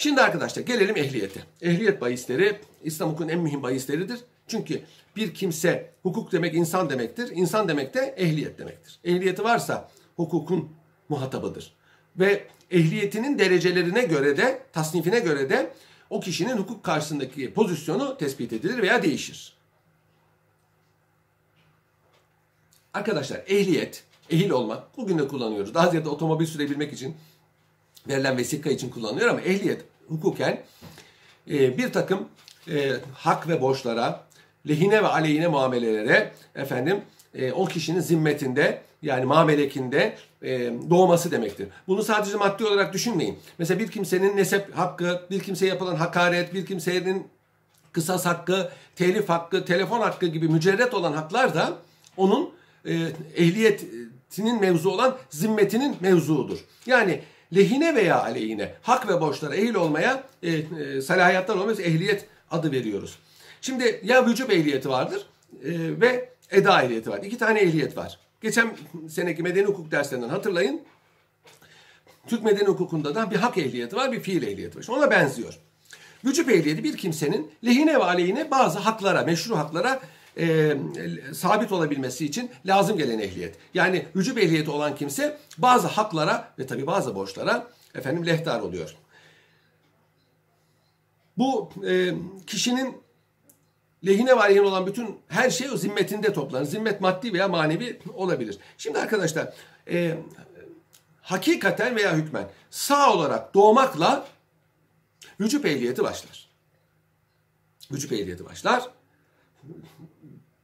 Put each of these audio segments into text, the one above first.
Şimdi arkadaşlar gelelim ehliyete. Ehliyet bahisleri İslam hukukun en mühim bahisleridir. Çünkü bir kimse hukuk demek insan demektir. İnsan demek de ehliyet demektir. Ehliyeti varsa hukukun muhatabıdır. Ve ehliyetinin derecelerine göre de, tasnifine göre de o kişinin hukuk karşısındaki pozisyonu tespit edilir veya değişir. Arkadaşlar ehliyet, ehil olmak bugün de kullanıyoruz. Daha ziyade otomobil sürebilmek için verilen vesika için kullanılıyor ama ehliyet hukuken e, bir takım e, hak ve borçlara, lehine ve aleyhine muamelelere efendim e, o kişinin zimmetinde yani mamelekinde e, doğması demektir. Bunu sadece maddi olarak düşünmeyin. Mesela bir kimsenin nesep hakkı, bir kimseye yapılan hakaret, bir kimsenin kısas hakkı, telif hakkı, telefon hakkı gibi mücerret olan haklar da onun e, ehliyetinin mevzu olan zimmetinin mevzuudur. Yani lehine veya aleyhine hak ve borçlara ehil olmaya e, e, salahiyatlar olmaya ehliyet adı veriyoruz. Şimdi ya vücub ehliyeti vardır e, ve eda ehliyeti var. İki tane ehliyet var. Geçen seneki medeni hukuk derslerinden hatırlayın. Türk medeni hukukunda da bir hak ehliyeti var, bir fiil ehliyeti var. Ona benziyor. Vücub ehliyeti bir kimsenin lehine ve aleyhine bazı haklara, meşru haklara e, sabit olabilmesi için lazım gelen ehliyet. Yani vücub ehliyeti olan kimse bazı haklara ve tabi bazı borçlara efendim lehtar oluyor. Bu e, kişinin lehine ve olan bütün her şey o zimmetinde toplanır. Zimmet maddi veya manevi olabilir. Şimdi arkadaşlar e, hakikaten veya hükmen sağ olarak doğmakla vücub ehliyeti başlar. Vücub ehliyeti başlar.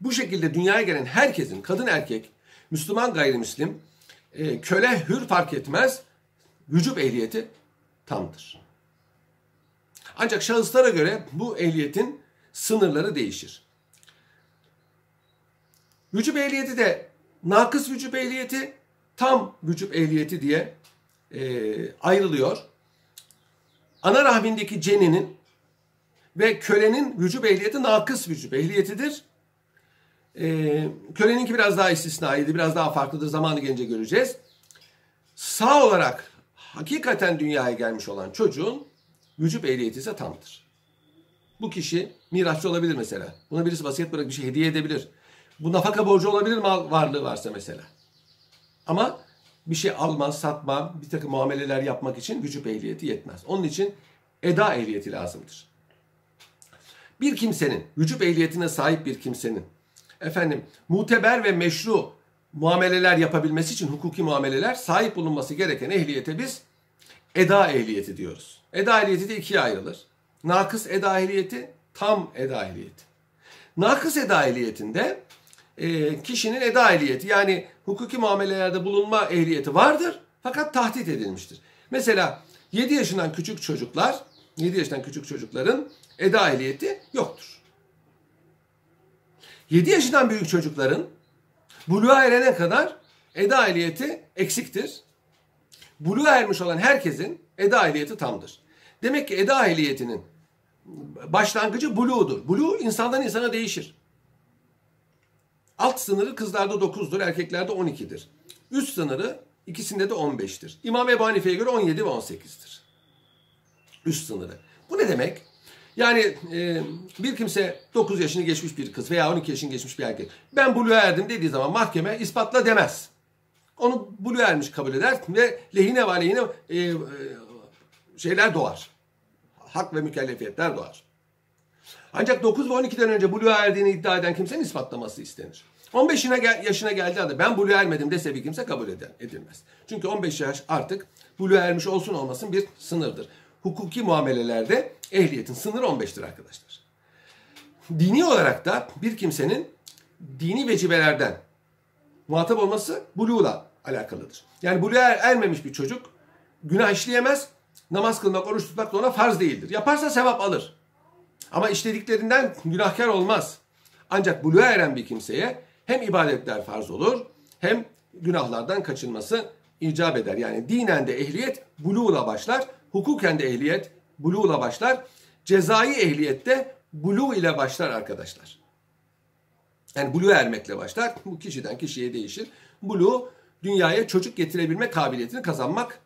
Bu şekilde dünyaya gelen herkesin kadın erkek, Müslüman gayrimüslim, e, köle hür fark etmez vücub ehliyeti tamdır. Ancak şahıslara göre bu ehliyetin sınırları değişir. Vücub ehliyeti de nakıs vücub ehliyeti, tam vücub ehliyeti diye e, ayrılıyor. Ana rahmindeki ceninin ve kölenin vücub ehliyeti nakıs vücub ehliyetidir. Ee, köleninki biraz daha istisnaydı, biraz daha farklıdır. Zamanı gelince göreceğiz. Sağ olarak hakikaten dünyaya gelmiş olan çocuğun vücub ehliyeti ise tamdır. Bu kişi mirasçı olabilir mesela. Buna birisi vasiyet bırak bir şey hediye edebilir. Bu nafaka borcu olabilir mal varlığı varsa mesela. Ama bir şey alma, satma, bir takım muameleler yapmak için vücub ehliyeti yetmez. Onun için eda ehliyeti lazımdır. Bir kimsenin, vücub ehliyetine sahip bir kimsenin efendim muteber ve meşru muameleler yapabilmesi için hukuki muameleler sahip bulunması gereken ehliyete biz eda ehliyeti diyoruz. Eda ehliyeti de ikiye ayrılır. Nakıs eda ehliyeti, tam eda ehliyeti. Nakıs eda ehliyetinde e, kişinin eda ehliyeti yani hukuki muamelelerde bulunma ehliyeti vardır fakat tahdit edilmiştir. Mesela 7 yaşından küçük çocuklar, 7 yaşından küçük çocukların eda ehliyeti yoktur. 7 yaşından büyük çocukların buluğa erene kadar eda ehliyeti eksiktir. Buluğa ermiş olan herkesin eda ehliyeti tamdır. Demek ki eda ehliyetinin başlangıcı buluğudur. Buluğ insandan insana değişir. Alt sınırı kızlarda 9'dur, erkeklerde 12'dir. Üst sınırı ikisinde de 15'tir. İmam Ebu Hanife'ye göre 17 ve 18'dir. Üst sınırı. Bu ne demek? Yani e, bir kimse 9 yaşını geçmiş bir kız veya 12 yaşını geçmiş bir erkek. Ben buluğa erdim dediği zaman mahkeme ispatla demez. Onu buluğa ermiş kabul eder ve lehine ve aleyhine e, e, şeyler doğar. Hak ve mükellefiyetler doğar. Ancak 9 ve 12'den önce buluğa erdiğini iddia eden kimsenin ispatlaması istenir. 15 yaşına geldiği anda ben buluğa ermedim dese bir kimse kabul edilmez. Çünkü 15 yaş artık buluğa ermiş olsun olmasın bir sınırdır hukuki muamelelerde ehliyetin sınırı 15'tir arkadaşlar. Dini olarak da bir kimsenin dini vecibelerden muhatap olması buluğla alakalıdır. Yani buluğa ermemiş bir çocuk günah işleyemez, namaz kılmak, oruç tutmak da ona farz değildir. Yaparsa sevap alır. Ama işlediklerinden günahkar olmaz. Ancak buluğa eren bir kimseye hem ibadetler farz olur hem günahlardan kaçınması icap eder. Yani dinen de ehliyet buluğla başlar. Hukuken de ehliyet buluğla başlar. Cezai ehliyette buluğ ile başlar arkadaşlar. Yani buluğa ermekle başlar. Bu kişiden kişiye değişir. Buluğ dünyaya çocuk getirebilme kabiliyetini kazanmak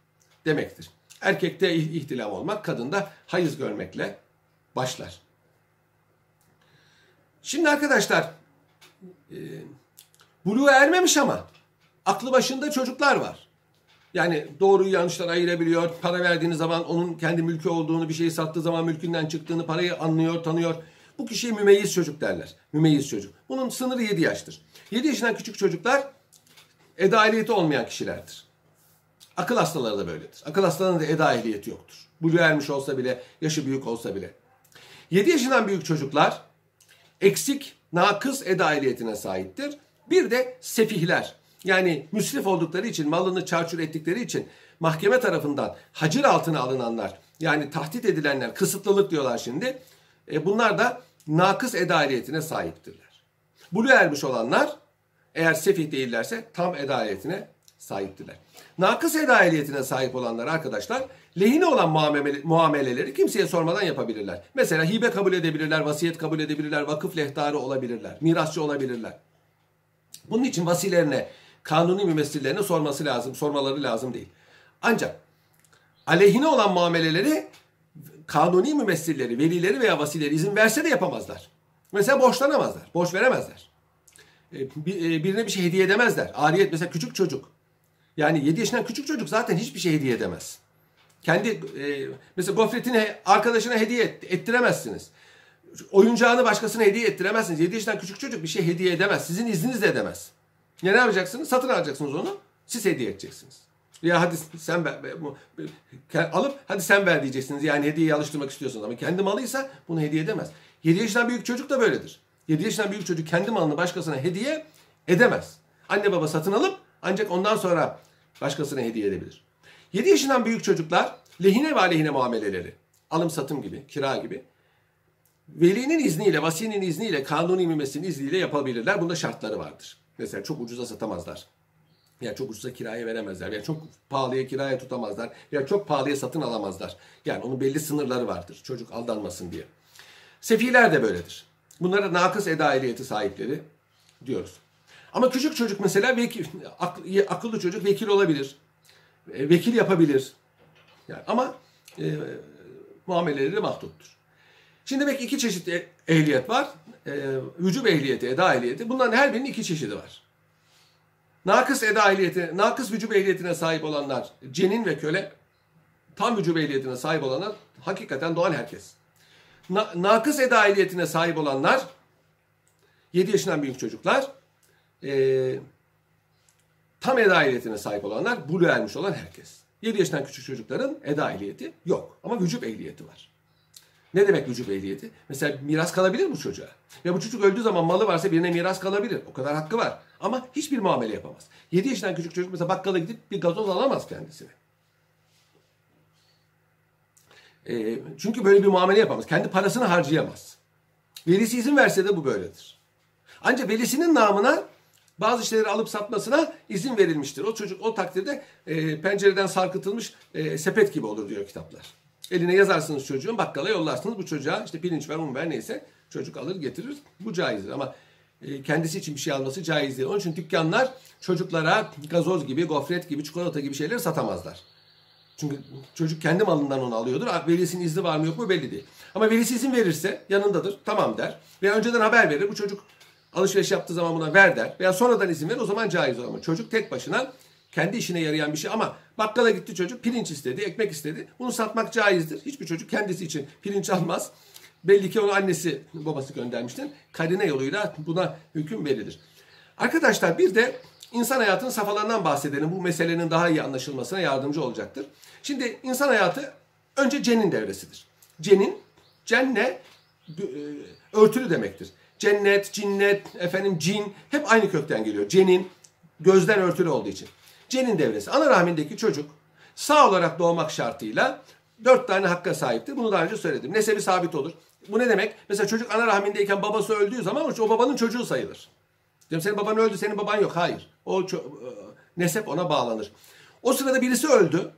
demektir. Erkekte ihtilam olmak, kadında hayız görmekle başlar. Şimdi arkadaşlar e, buluğa ermemiş ama aklı başında çocuklar var. Yani doğruyu yanlıştan ayırabiliyor. Para verdiğiniz zaman onun kendi mülkü olduğunu, bir şeyi sattığı zaman mülkünden çıktığını, parayı anlıyor, tanıyor. Bu kişiye mümeyyiz çocuk derler. Mümeyyiz çocuk. Bunun sınırı 7 yaştır. 7 yaşından küçük çocuklar eda olmayan kişilerdir. Akıl hastaları da böyledir. Akıl hastalarının da eda ehliyeti yoktur. Buluğa ermiş olsa bile, yaşı büyük olsa bile. 7 yaşından büyük çocuklar eksik, nakız eda ehliyetine sahiptir. Bir de sefihler. Yani müsrif oldukları için, malını çarçur ettikleri için mahkeme tarafından hacir altına alınanlar, yani tahdit edilenler, kısıtlılık diyorlar şimdi. E bunlar da nakız eda ehliyetine sahiptirler. Buluğa ermiş olanlar eğer sefih değillerse tam eda ehliyetine sahiptirler. Nakıs eda ehliyetine sahip olanlar arkadaşlar lehine olan muamele, muameleleri kimseye sormadan yapabilirler. Mesela hibe kabul edebilirler, vasiyet kabul edebilirler, vakıf lehtarı olabilirler, mirasçı olabilirler. Bunun için vasilerine, kanuni mümessillerine sorması lazım, sormaları lazım değil. Ancak aleyhine olan muameleleri kanuni mümessilleri, velileri veya vasileri izin verse de yapamazlar. Mesela borçlanamazlar, borç veremezler. E, e, birine bir şey hediye edemezler. Ariyet mesela küçük çocuk. Yani 7 yaşından küçük çocuk zaten hiçbir şey hediye edemez. Kendi e, mesela gofretini arkadaşına hediye ettiremezsiniz. Oyuncağını başkasına hediye ettiremezsiniz. 7 yaşından küçük çocuk bir şey hediye edemez. Sizin izninizle edemez. Ya ne yapacaksınız? Satın alacaksınız onu. Siz hediye edeceksiniz. Ya hadi sen ver, alıp hadi sen ver diyeceksiniz. Yani hediyeyi alıştırmak istiyorsunuz ama kendi malıysa bunu hediye edemez. 7 yaşından büyük çocuk da böyledir. 7 yaşından büyük çocuk kendi malını başkasına hediye edemez. Anne baba satın alıp ancak ondan sonra başkasına hediye edebilir. 7 yaşından büyük çocuklar lehine ve aleyhine muameleleri, alım satım gibi, kira gibi velinin izniyle, vasinin izniyle, kanuni mümessinin izniyle yapabilirler. Bunda şartları vardır. Mesela çok ucuza satamazlar. Ya çok ucuza kiraya veremezler. Ya çok pahalıya kiraya tutamazlar. Ya çok pahalıya satın alamazlar. Yani onun belli sınırları vardır. Çocuk aldanmasın diye. Sefiler de böyledir. Bunlara nakıs eda ehliyeti sahipleri diyoruz. Ama küçük çocuk mesela vekil, ak, akıllı çocuk vekil olabilir. E, vekil yapabilir. Yani ama e, muameleleri mahduttur. Şimdi demek iki çeşit e, ehliyet var. E, vücub ehliyeti, eda ehliyeti. Bunların her birinin iki çeşidi var. Nakıs eda ehliyeti, nakıs vücub ehliyetine sahip olanlar cenin ve köle, tam vücub ehliyetine sahip olanlar hakikaten doğan herkes. Na, nakıs eda ehliyetine sahip olanlar 7 yaşından büyük çocuklar, e, tam eda ehliyetine sahip olanlar, bulu ermiş olan herkes. 7 yaşından küçük çocukların eda ehliyeti yok ama vücub ehliyeti var. Ne demek vücub ehliyeti? Mesela miras kalabilir mi çocuğa? Ya bu çocuk öldüğü zaman malı varsa birine miras kalabilir. O kadar hakkı var. Ama hiçbir muamele yapamaz. 7 yaşından küçük çocuk mesela bakkala gidip bir gazoz alamaz kendisine. E, çünkü böyle bir muamele yapamaz. Kendi parasını harcayamaz. Velisi izin verse de bu böyledir. Ancak velisinin namına bazı şeyleri alıp satmasına izin verilmiştir. O çocuk o takdirde e, pencereden sarkıtılmış e, sepet gibi olur diyor kitaplar. Eline yazarsınız çocuğun bakkala yollarsınız. Bu çocuğa işte pirinç ver, un ver neyse çocuk alır getirir. Bu caizdir ama e, kendisi için bir şey alması caiz değil. Onun için dükkanlar çocuklara gazoz gibi, gofret gibi, çikolata gibi şeyleri satamazlar. Çünkü çocuk kendi malından onu alıyordur. Velisinin izni var mı yok mu belli değil. Ama velisi izin verirse yanındadır. Tamam der. Veya önceden haber verir. Bu çocuk alışveriş yaptığı zaman buna ver der. Veya sonradan izin verir. O zaman caiz olur. Çocuk tek başına kendi işine yarayan bir şey ama bakkala gitti çocuk pirinç istedi, ekmek istedi. Bunu satmak caizdir. Hiçbir çocuk kendisi için pirinç almaz. Belli ki onu annesi, babası göndermiştir. Karine yoluyla buna hüküm verilir. Arkadaşlar bir de insan hayatının safhalarından bahsedelim. Bu meselenin daha iyi anlaşılmasına yardımcı olacaktır. Şimdi insan hayatı önce cenin devresidir. Cenin, cenne e, örtülü demektir. Cennet, cinnet, efendim cin hep aynı kökten geliyor. Cenin gözden örtülü olduğu için. Cenin devresi. Ana rahmindeki çocuk sağ olarak doğmak şartıyla dört tane hakka sahiptir. Bunu daha önce söyledim. Nesebi sabit olur. Bu ne demek? Mesela çocuk ana rahmindeyken babası öldüğü zaman o babanın çocuğu sayılır. Diyorum senin baban öldü, senin baban yok. Hayır. O e, nesep ona bağlanır. O sırada birisi öldü.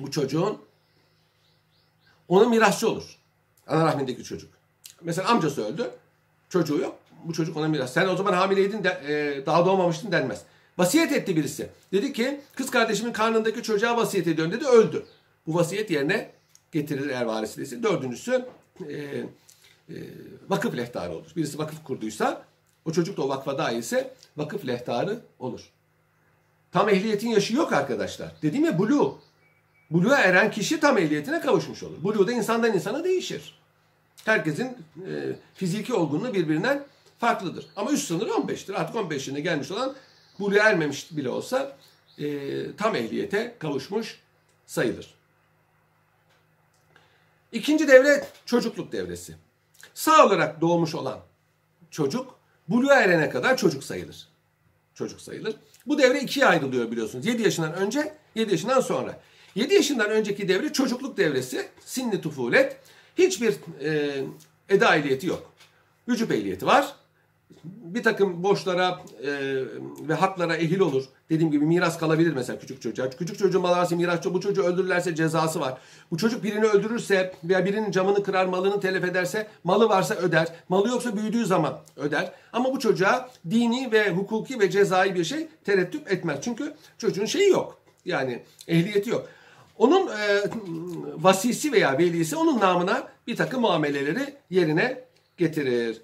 Bu çocuğun onun mirasçı olur. Ana rahmindeki çocuk. Mesela amcası öldü. Çocuğu yok. Bu çocuk ona miras. Sen o zaman hamileydin de, e, daha doğmamıştın denmez. Vasiyet etti birisi. Dedi ki kız kardeşimin karnındaki çocuğa vasiyet ediyorum dedi öldü. bu vasiyet yerine getirilir eğer varisi değilse. Dördüncüsü e, e, vakıf lehtarı olur. Birisi vakıf kurduysa o çocuk da o vakfa dahilse vakıf lehtarı olur. Tam ehliyetin yaşı yok arkadaşlar. Dediğim ya bulu. Buluğa eren kişi tam ehliyetine kavuşmuş olur. Bulu da insandan insana değişir. Herkesin e, fiziki olgunluğu birbirinden farklıdır. Ama üst sınırı 15'tir. Artık 15 yaşına gelmiş olan buluğa ermemiş bile olsa e, tam ehliyete kavuşmuş sayılır. İkinci devre çocukluk devresi. Sağ olarak doğmuş olan çocuk buluğa erene kadar çocuk sayılır. Çocuk sayılır. Bu devre ikiye ayrılıyor biliyorsunuz. 7 yaşından önce, 7 yaşından sonra. 7 yaşından önceki devre çocukluk devresi, sinni tufulet. Hiçbir e, eda ehliyeti yok. Vücub ehliyeti var bir takım borçlara e, ve haklara ehil olur. Dediğim gibi miras kalabilir mesela küçük çocuğa. Küçük çocuğun mal varsa miras bu çocuğu öldürürlerse cezası var. Bu çocuk birini öldürürse veya birinin camını kırar malını telef ederse malı varsa öder. Malı yoksa büyüdüğü zaman öder. Ama bu çocuğa dini ve hukuki ve cezai bir şey tereddüt etmez. Çünkü çocuğun şeyi yok. Yani ehliyeti yok. Onun e, vasisi veya velisi onun namına bir takım muameleleri yerine getirir.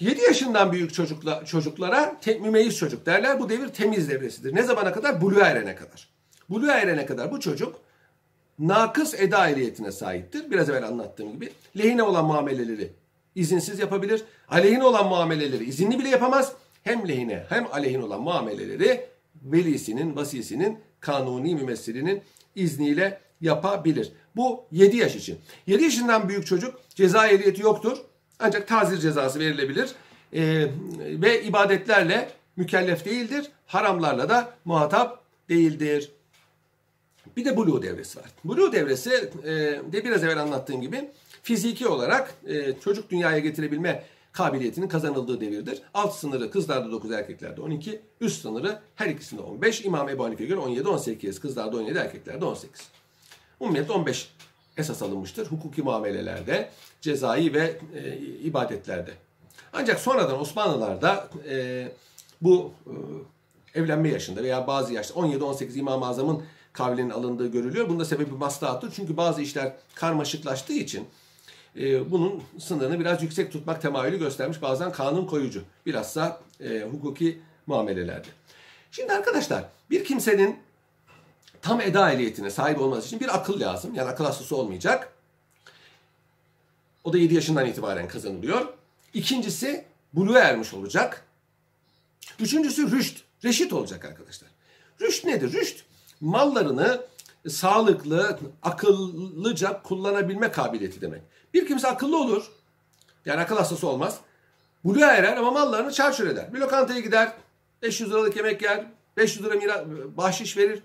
7 yaşından büyük çocukla, çocuklara te, mümeyyiz çocuk derler. Bu devir temiz devresidir. Ne zamana kadar? Buluğa erene kadar. Buluğa erene kadar bu çocuk nakıs eda ehliyetine sahiptir. Biraz evvel anlattığım gibi. Lehine olan muameleleri izinsiz yapabilir. Aleyhine olan muameleleri izinli bile yapamaz. Hem lehine hem aleyhine olan muameleleri velisinin, vasisinin, kanuni mümessilinin izniyle yapabilir. Bu 7 yaş için. 7 yaşından büyük çocuk ceza ehliyeti yoktur. Ancak tazir cezası verilebilir. E, ve ibadetlerle mükellef değildir. Haramlarla da muhatap değildir. Bir de Blue devresi var. Blue devresi e, de biraz evvel anlattığım gibi fiziki olarak e, çocuk dünyaya getirebilme kabiliyetinin kazanıldığı devirdir. Alt sınırı kızlarda 9, erkeklerde 12. Üst sınırı her ikisinde 15. İmam Ebu Hanife'ye göre 17, 18. Kızlarda 17, erkeklerde 18. Umumiyet 15 esas alınmıştır. Hukuki muamelelerde, cezai ve e, ibadetlerde. Ancak sonradan Osmanlılar'da e, bu e, evlenme yaşında veya bazı yaşta 17-18 İmam-ı Azam'ın kavlinin alındığı görülüyor. Bunda sebebi maslahattır. Çünkü bazı işler karmaşıklaştığı için e, bunun sınırını biraz yüksek tutmak temayülü göstermiş. Bazen kanun koyucu. Bilhassa e, hukuki muamelelerde. Şimdi arkadaşlar bir kimsenin tam eda ehliyetine sahip olması için bir akıl lazım. Yani akıl hastası olmayacak. O da 7 yaşından itibaren kazanılıyor. İkincisi buluğa ermiş olacak. Üçüncüsü rüşt, reşit olacak arkadaşlar. Rüşt nedir? Rüşt mallarını sağlıklı, akıllıca kullanabilme kabiliyeti demek. Bir kimse akıllı olur. Yani akıl hastası olmaz. Buluğa erer ama mallarını çarçur eder. Bir lokantaya gider, 500 liralık yemek yer, 500 lira mira, bahşiş verir.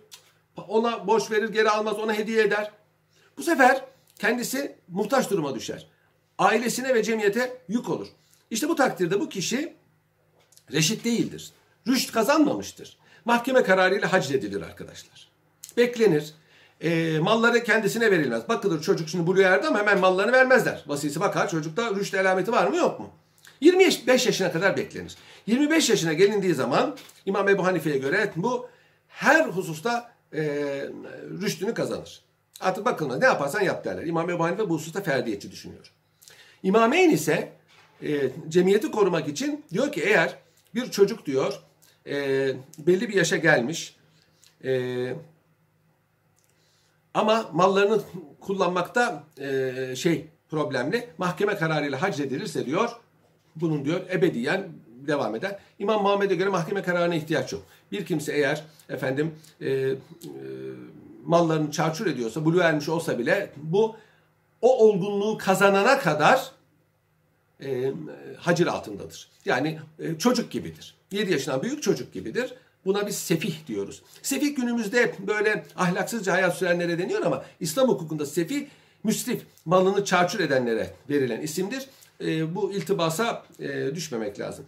Ona borç verir, geri almaz, ona hediye eder. Bu sefer kendisi muhtaç duruma düşer. Ailesine ve cemiyete yük olur. İşte bu takdirde bu kişi reşit değildir. Rüşt kazanmamıştır. Mahkeme kararıyla hacledilir arkadaşlar. Beklenir. E, malları kendisine verilmez. Bakılır çocuk şimdi buluyor erdi ama hemen mallarını vermezler. Vasisi bakar çocukta rüşt alameti var mı yok mu? 25 yaşına kadar beklenir. 25 yaşına gelindiği zaman İmam Ebu Hanife'ye göre bu her hususta e, rüştünü kazanır. Artık bakın ne yaparsan yap derler. İmam Ebu Hanife bu hususta ferdiyetçi düşünüyor. İmameyn ise e, cemiyeti korumak için diyor ki eğer bir çocuk diyor e, belli bir yaşa gelmiş e, ama mallarını kullanmakta e, şey problemli mahkeme kararıyla hacredilirse diyor bunun diyor ebediyen devam eder. İmam Muhammed'e göre mahkeme kararına ihtiyaç yok. Bir kimse eğer efendim e, e, mallarını çarçur ediyorsa, bulu ermiş olsa bile bu o olgunluğu kazanana kadar e, hacir altındadır. Yani e, çocuk gibidir. 7 yaşından büyük çocuk gibidir. Buna biz sefih diyoruz. Sefih günümüzde böyle ahlaksızca hayat sürenlere deniyor ama İslam hukukunda sefih müsrif, malını çarçur edenlere verilen isimdir. E, bu iltibasa e, düşmemek lazım.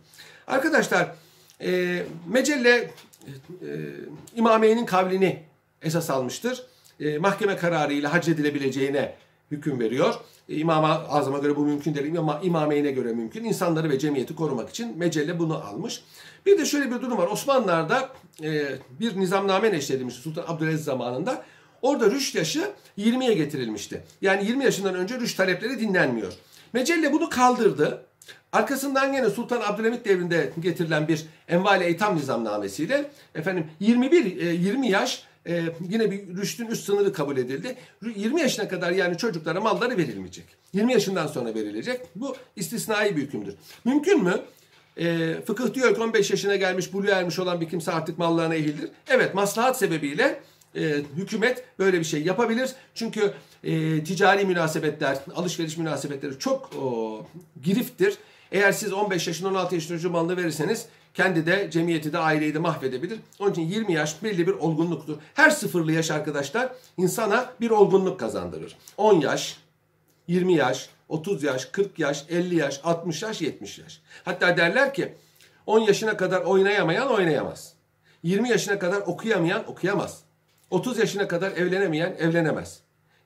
Arkadaşlar e, Mecelle e, İmameyn'in kavlini esas almıştır. E, mahkeme kararıyla hac edilebileceğine hüküm veriyor. E, İmam-ı Azam'a göre bu mümkün değil ama İmameyn'e göre mümkün. İnsanları ve cemiyeti korumak için Mecelle bunu almış. Bir de şöyle bir durum var. Osmanlılar'da e, bir nizamname neşredilmiş Sultan Abdülaziz zamanında. Orada rüşt yaşı 20'ye getirilmişti. Yani 20 yaşından önce rüşt talepleri dinlenmiyor. Mecelle bunu kaldırdı. Arkasından yine Sultan Abdülhamit devrinde getirilen bir envali eytam nizamnamesiyle efendim 21 20 e, yaş e, yine bir rüştün üst sınırı kabul edildi. 20 yaşına kadar yani çocuklara malları verilmeyecek. 20 yaşından sonra verilecek. Bu istisnai bir hükümdür. Mümkün mü? E, fıkıh diyor ki 15 yaşına gelmiş, buluğa ermiş olan bir kimse artık mallarına ehildir. Evet, maslahat sebebiyle e, hükümet böyle bir şey yapabilir. Çünkü e, ticari münasebetler, alışveriş münasebetleri çok o, giriftir. Eğer siz 15 yaşın 16 yaşın çocuğu malını verirseniz kendi de cemiyeti de aileyi de mahvedebilir. Onun için 20 yaş belli bir olgunluktur. Her sıfırlı yaş arkadaşlar insana bir olgunluk kazandırır. 10 yaş, 20 yaş, 30 yaş, 40 yaş, 50 yaş, 60 yaş, 70 yaş. Hatta derler ki 10 yaşına kadar oynayamayan oynayamaz. 20 yaşına kadar okuyamayan okuyamaz. 30 yaşına kadar evlenemeyen evlenemez.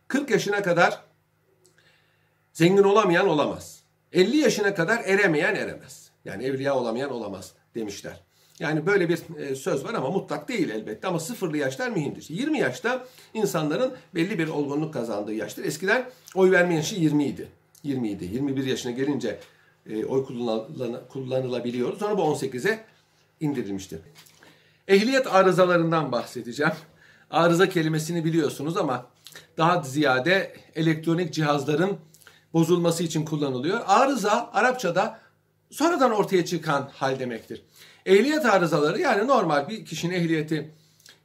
40 yaşına kadar zengin olamayan olamaz. 50 yaşına kadar eremeyen eremez. Yani evliya olamayan olamaz demişler. Yani böyle bir e, söz var ama mutlak değil elbette ama sıfırlı yaşlar mühimdir. 20 yaşta insanların belli bir olgunluk kazandığı yaştır. Eskiden oy verme yaşı 20 idi. 20 idi. 21 yaşına gelince e, oy kullanılabiliyordu. Sonra bu 18'e indirilmiştir. Ehliyet arızalarından bahsedeceğim. Arıza kelimesini biliyorsunuz ama daha ziyade elektronik cihazların bozulması için kullanılıyor. Arıza Arapçada sonradan ortaya çıkan hal demektir. Ehliyet arızaları yani normal bir kişinin ehliyeti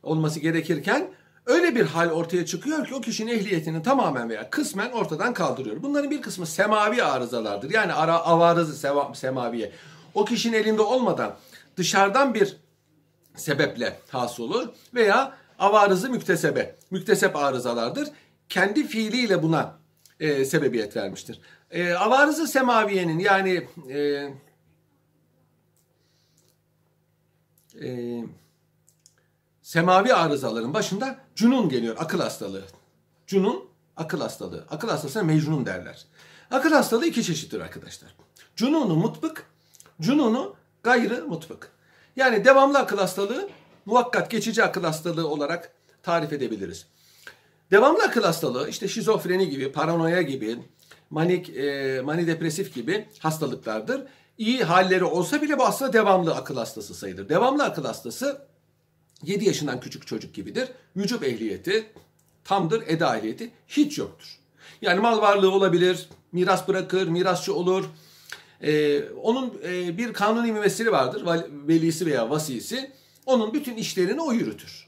olması gerekirken öyle bir hal ortaya çıkıyor ki o kişinin ehliyetini tamamen veya kısmen ortadan kaldırıyor. Bunların bir kısmı semavi arızalardır. Yani ara avarızı semaviye. O kişinin elinde olmadan dışarıdan bir sebeple hasıl olur veya avarızı müktesebe. Müktesep arızalardır. Kendi fiiliyle buna e, sebebiyet vermiştir. E, avarızı semaviyenin yani e, e, semavi arızaların başında cunun geliyor. Akıl hastalığı. Cunun akıl hastalığı. Akıl hastasına mecnun derler. Akıl hastalığı iki çeşittir arkadaşlar. Cununu mutbık, cununu gayrı mutbık. Yani devamlı akıl hastalığı muhakkat geçici akıl hastalığı olarak tarif edebiliriz. Devamlı akıl hastalığı işte şizofreni gibi, paranoya gibi, manik, e, mani depresif gibi hastalıklardır. İyi halleri olsa bile bu aslında devamlı akıl hastası sayılır. Devamlı akıl hastası 7 yaşından küçük çocuk gibidir. Vücut ehliyeti tamdır, eda ehliyeti hiç yoktur. Yani mal varlığı olabilir, miras bırakır, mirasçı olur. Ee, onun e, bir kanuni mümessili vardır, velisi veya vasisi. Onun bütün işlerini o yürütür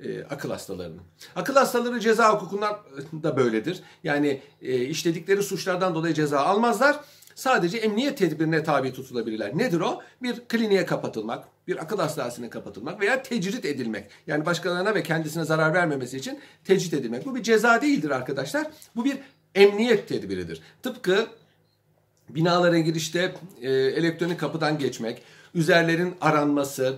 e, akıl hastalarının. Akıl hastaları ceza hukukundan da böyledir. Yani e, işledikleri suçlardan dolayı ceza almazlar. Sadece emniyet tedbirine tabi tutulabilirler. Nedir o? Bir kliniğe kapatılmak, bir akıl hastanesine kapatılmak veya tecrit edilmek. Yani başkalarına ve kendisine zarar vermemesi için tecrit edilmek. Bu bir ceza değildir arkadaşlar. Bu bir emniyet tedbiridir. Tıpkı binalara girişte e, elektronik kapıdan geçmek, üzerlerin aranması,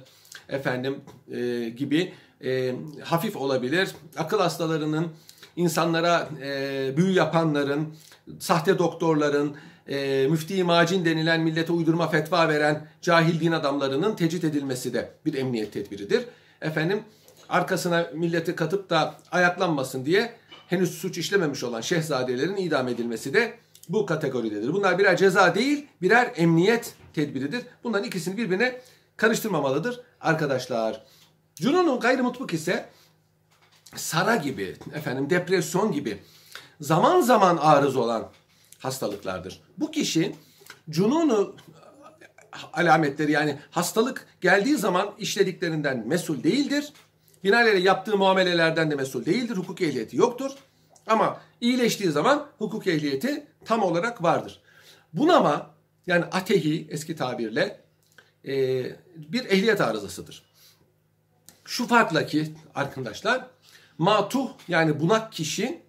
efendim e, gibi e, hafif olabilir. Akıl hastalarının, insanlara e, büyü yapanların, sahte doktorların, e, müfti macin denilen millete uydurma fetva veren cahil din adamlarının tecrit edilmesi de bir emniyet tedbiridir. Efendim arkasına milleti katıp da ayaklanmasın diye henüz suç işlememiş olan şehzadelerin idam edilmesi de bu kategoridedir. Bunlar birer ceza değil, birer emniyet tedbiridir. Bunların ikisini birbirine karıştırmamalıdır arkadaşlar. Junon'un gayrimutluk ise sara gibi, efendim depresyon gibi zaman zaman arız olan hastalıklardır. Bu kişi cununu alametleri yani hastalık geldiği zaman işlediklerinden mesul değildir. Binaenaleyh yaptığı muamelelerden de mesul değildir. Hukuk ehliyeti yoktur. Ama iyileştiği zaman hukuk ehliyeti tam olarak vardır. Bunama yani atehi eski tabirle e, bir ehliyet arızasıdır. Şu farkla ki arkadaşlar matuh yani bunak kişi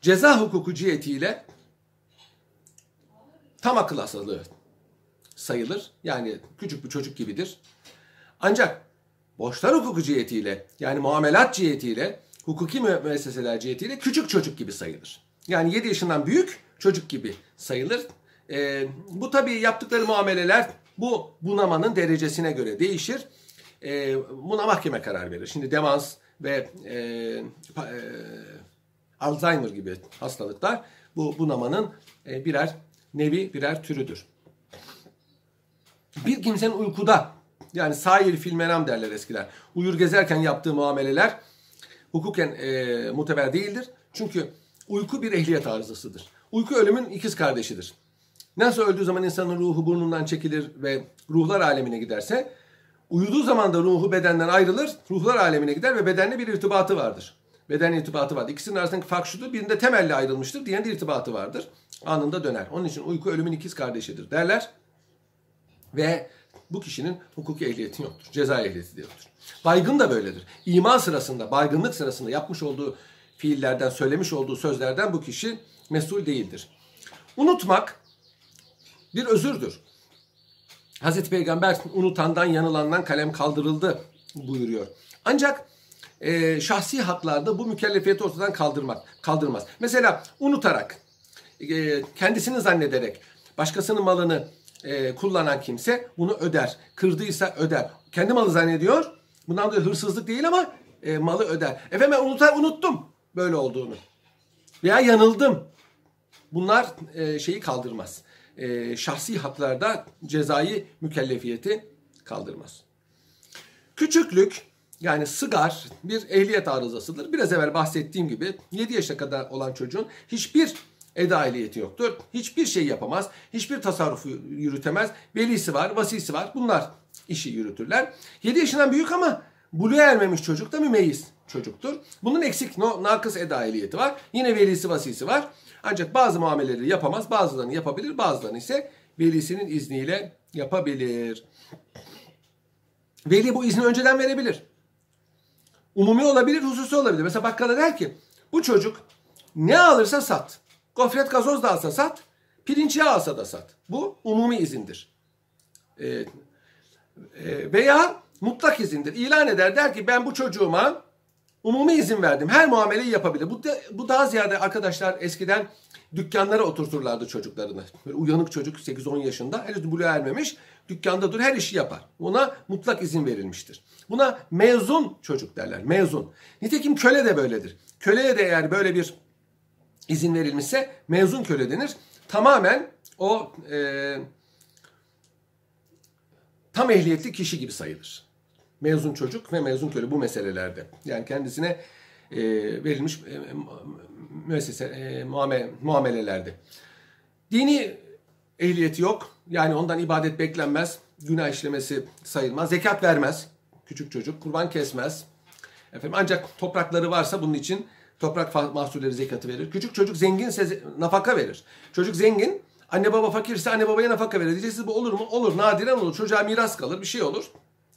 ceza hukuku cihetiyle tam akıl hastalığı sayılır. Yani küçük bir çocuk gibidir. Ancak borçlar hukuku cihetiyle yani muamelat cihetiyle hukuki müesseseler cihetiyle küçük çocuk gibi sayılır. Yani 7 yaşından büyük çocuk gibi sayılır. Ee, bu tabii yaptıkları muameleler bu bunamanın derecesine göre değişir. Ee, buna mahkeme karar verir. Şimdi demans ve e, pa- e, Alzheimer gibi hastalıklar bu bunamanın e, birer nevi birer türüdür. Bir kimsenin uykuda yani sair fil menam derler eskiler. Uyur gezerken yaptığı muameleler hukuken e, muteber değildir. Çünkü uyku bir ehliyet arızasıdır. Uyku ölümün ikiz kardeşidir. Nasıl öldüğü zaman insanın ruhu burnundan çekilir ve ruhlar alemine giderse, uyuduğu zaman da ruhu bedenden ayrılır, ruhlar alemine gider ve bedenle bir irtibatı vardır. Beden irtibatı vardır. İkisinin arasındaki fark şudur. Birinde temelli ayrılmıştır, diğerinde irtibatı vardır. Anında döner. Onun için uyku ölümün ikiz kardeşidir derler. Ve bu kişinin hukuki ehliyeti yoktur. Ceza ehliyeti de yoktur. Baygın da böyledir. İma sırasında, baygınlık sırasında yapmış olduğu fiillerden, söylemiş olduğu sözlerden bu kişi mesul değildir. Unutmak bir özürdür. Hazreti Peygamber unutandan, yanılandan kalem kaldırıldı buyuruyor. Ancak e, şahsi haklarda bu mükellefiyeti ortadan kaldırmak, kaldırmaz. Mesela unutarak, e, kendisini zannederek başkasının malını e, kullanan kimse bunu öder. Kırdıysa öder. Kendi malı zannediyor. Bundan dolayı hırsızlık değil ama e, malı öder. Efendim unutar, unuttum böyle olduğunu. Veya yanıldım. Bunlar e, şeyi kaldırmaz. E, şahsi haklarda cezai mükellefiyeti kaldırmaz. Küçüklük yani sıgar bir ehliyet arızasıdır. Biraz evvel bahsettiğim gibi 7 yaşa kadar olan çocuğun hiçbir eda ehliyeti yoktur. Hiçbir şey yapamaz. Hiçbir tasarrufu yürütemez. Velisi var, vasisi var. Bunlar işi yürütürler. 7 yaşından büyük ama buluğa ermemiş çocuk da mümeyyiz çocuktur. Bunun eksik, no, nakıs eda ehliyeti var. Yine velisi, vasisi var. Ancak bazı muameleleri yapamaz. Bazılarını yapabilir. Bazılarını ise velisinin izniyle yapabilir. Veli bu izni önceden verebilir. Umumi olabilir, hususi olabilir. Mesela bakkala der ki bu çocuk ne alırsa sat. Gofret gazoz da alsa sat. Pirinç yağı alsa da sat. Bu umumi izindir. Ee, e, veya mutlak izindir. İlan eder der ki ben bu çocuğuma umumi izin verdim. Her muameleyi yapabilir. Bu, da, bu daha ziyade arkadaşlar eskiden dükkanlara oturturlardı çocuklarını. Böyle uyanık çocuk 8-10 yaşında henüz buluğa ermemiş. Dükkanda dur her işi yapar. Ona mutlak izin verilmiştir. Buna mezun çocuk derler. Mezun. Nitekim köle de böyledir. Köleye de eğer böyle bir izin verilmişse mezun köle denir. Tamamen o e, tam ehliyetli kişi gibi sayılır. Mezun çocuk ve mezun köle bu meselelerde. Yani kendisine e, verilmiş e, müessese, e, muamele, muamelelerde. Dini ehliyeti yok. Yani ondan ibadet beklenmez. Günah işlemesi sayılmaz. Zekat vermez. Küçük çocuk. Kurban kesmez. Efendim, ancak toprakları varsa bunun için toprak mahsulleri zekatı verir. Küçük çocuk zenginse nafaka verir. Çocuk zengin, anne baba fakirse anne babaya nafaka verir. Diyeceksiniz bu olur mu? Olur. Nadiren olur. Çocuğa miras kalır. Bir şey olur.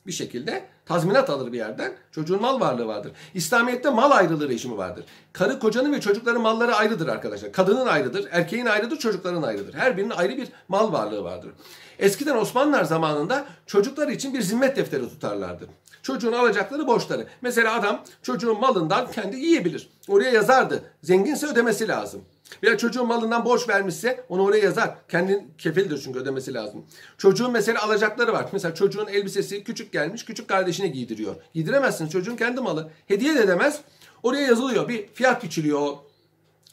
Bir şekilde tazminat alır bir yerden. Çocuğun mal varlığı vardır. İslamiyet'te mal ayrılığı rejimi vardır. Karı kocanın ve çocukların malları ayrıdır arkadaşlar. Kadının ayrıdır, erkeğin ayrıdır, çocukların ayrıdır. Her birinin ayrı bir mal varlığı vardır. Eskiden Osmanlılar zamanında çocuklar için bir zimmet defteri tutarlardı. Çocuğun alacakları borçları. Mesela adam çocuğun malından kendi yiyebilir. Oraya yazardı. Zenginse ödemesi lazım. Veya çocuğun malından borç vermişse onu oraya yazar. Kendin kefildir çünkü ödemesi lazım. Çocuğun mesela alacakları var. Mesela çocuğun elbisesi küçük gelmiş, küçük kardeşine giydiriyor. Giydiremezsin çocuğun kendi malı. Hediye de demez. Oraya yazılıyor. Bir fiyat biçiliyor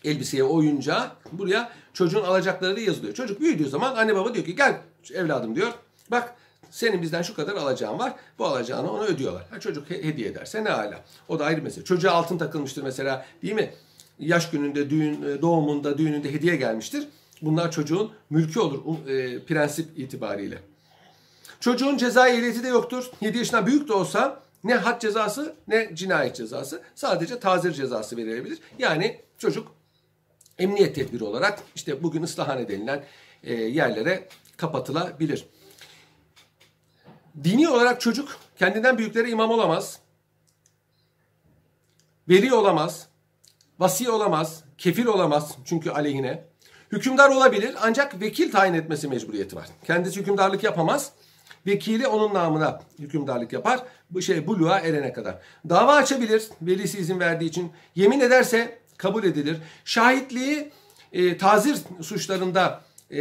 elbiseye, oyuncağa. Buraya çocuğun alacakları yazılıyor. Çocuk büyüdüğü zaman anne baba diyor ki gel evladım diyor. Bak senin bizden şu kadar alacağın var. Bu alacağını ona ödüyorlar. Ha, çocuk hediye ederse ne hala. O da ayrı mesele. Çocuğa altın takılmıştır mesela değil mi? Yaş gününde, düğün, e, doğumunda, düğününde hediye gelmiştir. Bunlar çocuğun mülkü olur e, prensip itibariyle. Çocuğun ceza ehliyeti de yoktur. 7 yaşından büyük de olsa ne had cezası ne cinayet cezası. Sadece tazir cezası verilebilir. Yani çocuk emniyet tedbiri olarak işte bugün ıslahane denilen e, yerlere kapatılabilir. Dini olarak çocuk kendinden büyüklere imam olamaz. Veli olamaz. Vasi olamaz. Kefil olamaz çünkü aleyhine. Hükümdar olabilir ancak vekil tayin etmesi mecburiyeti var. Kendisi hükümdarlık yapamaz. Vekili onun namına hükümdarlık yapar. Bu şey buluğa erene kadar. Dava açabilir velisi izin verdiği için. Yemin ederse kabul edilir. Şahitliği e, tazir suçlarında e,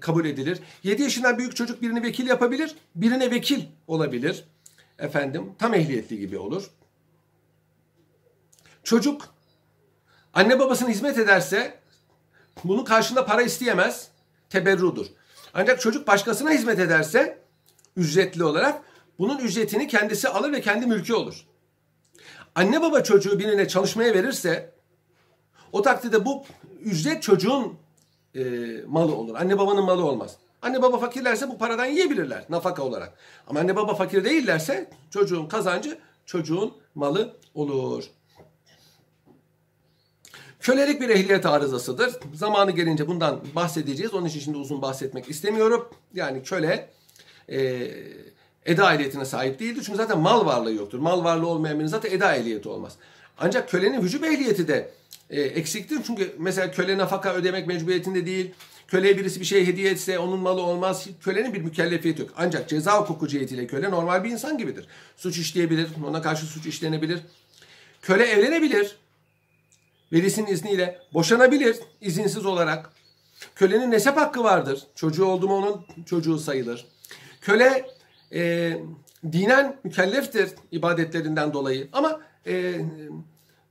kabul edilir. 7 yaşından büyük çocuk birini vekil yapabilir, birine vekil olabilir. Efendim tam ehliyetli gibi olur. Çocuk anne babasına hizmet ederse bunun karşında para isteyemez. Teberrudur. Ancak çocuk başkasına hizmet ederse ücretli olarak bunun ücretini kendisi alır ve kendi mülkü olur. Anne baba çocuğu birine çalışmaya verirse o takdirde bu ücret çocuğun e, malı olur. Anne babanın malı olmaz. Anne baba fakirlerse bu paradan yiyebilirler nafaka olarak. Ama anne baba fakir değillerse çocuğun kazancı çocuğun malı olur. Kölelik bir ehliyet arızasıdır. Zamanı gelince bundan bahsedeceğiz. Onun için şimdi uzun bahsetmek istemiyorum. Yani köle e, eda ehliyetine sahip değildir. Çünkü zaten mal varlığı yoktur. Mal varlığı olmayan birinin zaten eda ehliyeti olmaz. Ancak kölenin vücub ehliyeti de e, eksiktir. Çünkü mesela köle nafaka ödemek mecburiyetinde değil. Köleye birisi bir şey hediye etse onun malı olmaz. Kölenin bir mükellefiyeti yok. Ancak ceza hukuku cihetiyle köle normal bir insan gibidir. Suç işleyebilir, ona karşı suç işlenebilir. Köle evlenebilir. Velisinin izniyle boşanabilir izinsiz olarak. Kölenin nesep hakkı vardır. Çocuğu oldu mu onun çocuğu sayılır. Köle e, dinen mükelleftir ibadetlerinden dolayı. Ama e,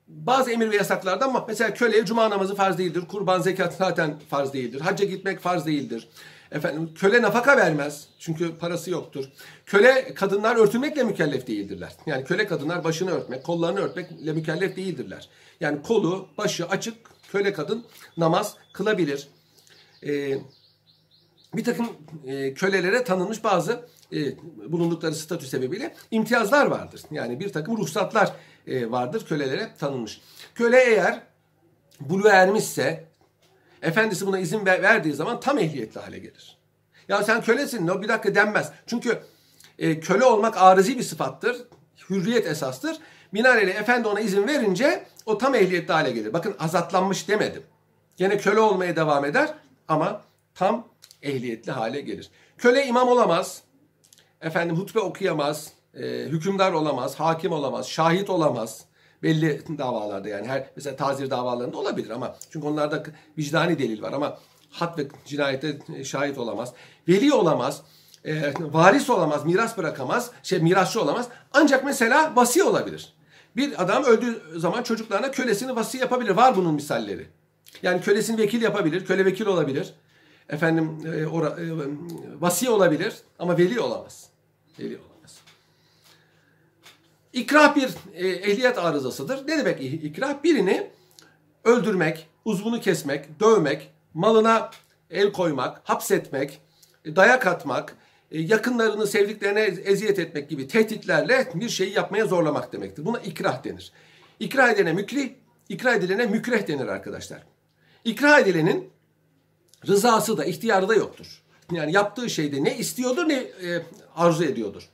bazı emir ve yasaklardan mesela köleye cuma namazı farz değildir. Kurban zekat zaten farz değildir. Hacca gitmek farz değildir. Efendim köle nafaka vermez. Çünkü parası yoktur. Köle kadınlar örtülmekle mükellef değildirler. Yani köle kadınlar başını örtmek, kollarını örtmekle mükellef değildirler. Yani kolu, başı açık köle kadın namaz kılabilir. Ee, bir takım e, kölelere tanınmış bazı e, bulundukları statü sebebiyle imtiyazlar vardır. Yani bir takım ruhsatlar e, vardır kölelere tanınmış. Köle eğer bulu ermişse efendisi buna izin ver, verdiği zaman tam ehliyetli hale gelir. Ya sen kölesin no bir dakika denmez. Çünkü e, köle olmak arızi bir sıfattır. Hürriyet esastır. Binaenaleyh efendi ona izin verince o tam ehliyetli hale gelir. Bakın azatlanmış demedim. Gene köle olmaya devam eder ama tam ehliyetli hale gelir. Köle imam olamaz. Efendim hutbe okuyamaz. E, hükümdar olamaz. Hakim olamaz. Şahit olamaz. Belli davalarda yani her mesela tazir davalarında olabilir ama çünkü onlarda vicdani delil var ama hat ve cinayete şahit olamaz. Veli olamaz. E, varis olamaz, miras bırakamaz, şey mirasçı olamaz. Ancak mesela vasi olabilir. Bir adam öldüğü zaman çocuklarına kölesini vasi yapabilir. Var bunun misalleri. Yani kölesini vekil yapabilir, köle vekil olabilir. Efendim e, ora, e, vasi olabilir ama veli olamaz. Veli olamaz. İkrah bir e, ehliyet arızasıdır. Ne demek ikrah? Birini öldürmek, uzvunu kesmek, dövmek, malına el koymak, hapsetmek, dayak atmak, e, yakınlarını, sevdiklerine eziyet etmek gibi tehditlerle bir şeyi yapmaya zorlamak demektir. Buna ikrah denir. İkrah edilene mükri, ikrah edilene mükreh denir arkadaşlar. İkrah edilenin rızası da, ihtiyarı da yoktur. Yani yaptığı şeyde ne istiyordur ne e, arzu ediyordur.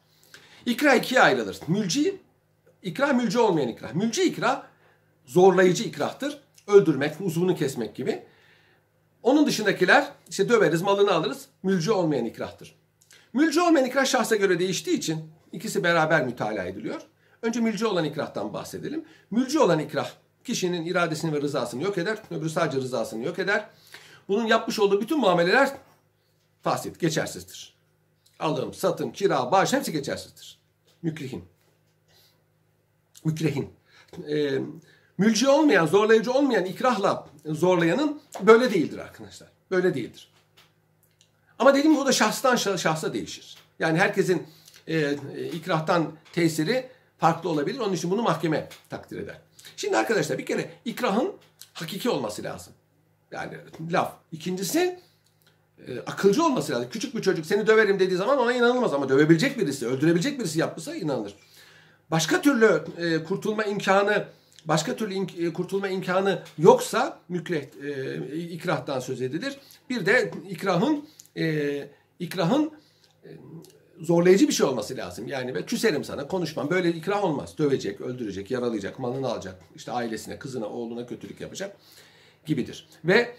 İkrah ikiye ayrılır. Mülci, ikrah mülci olmayan ikrah. Mülci ikrah zorlayıcı ikrahtır. Öldürmek, uzvunu kesmek gibi. Onun dışındakiler işte döveriz, malını alırız. Mülci olmayan ikrahtır. Mülci olmayan ikrah şahsa göre değiştiği için ikisi beraber mütalaa ediliyor. Önce mülci olan ikrahtan bahsedelim. Mülci olan ikrah kişinin iradesini ve rızasını yok eder. Öbürü sadece rızasını yok eder. Bunun yapmış olduğu bütün muameleler fasit, geçersizdir. Alım, satım, kira, bağış hepsi geçersizdir. Mükrihin. Mükrehin. Ee, mülci olmayan, zorlayıcı olmayan ikrahla zorlayanın böyle değildir arkadaşlar. Böyle değildir. Ama dediğim gibi o da şahstan şahsa değişir. Yani herkesin e, ikrahtan tesiri farklı olabilir. Onun için bunu mahkeme takdir eder. Şimdi arkadaşlar bir kere ikrahın hakiki olması lazım. Yani laf. İkincisi e, akılcı olması lazım. Küçük bir çocuk seni döverim dediği zaman ona inanılmaz ama dövebilecek birisi, öldürebilecek birisi yapmışsa inanılır. Başka türlü e, kurtulma imkanı başka türlü in, e, kurtulma imkanı yoksa mükreh e, ikrahtan söz edilir. Bir de ikrahın e, ikrahın e, zorlayıcı bir şey olması lazım. Yani ben küserim sana konuşmam. Böyle ikrah olmaz. Dövecek, öldürecek, yaralayacak, malını alacak. işte ailesine, kızına, oğluna kötülük yapacak gibidir. Ve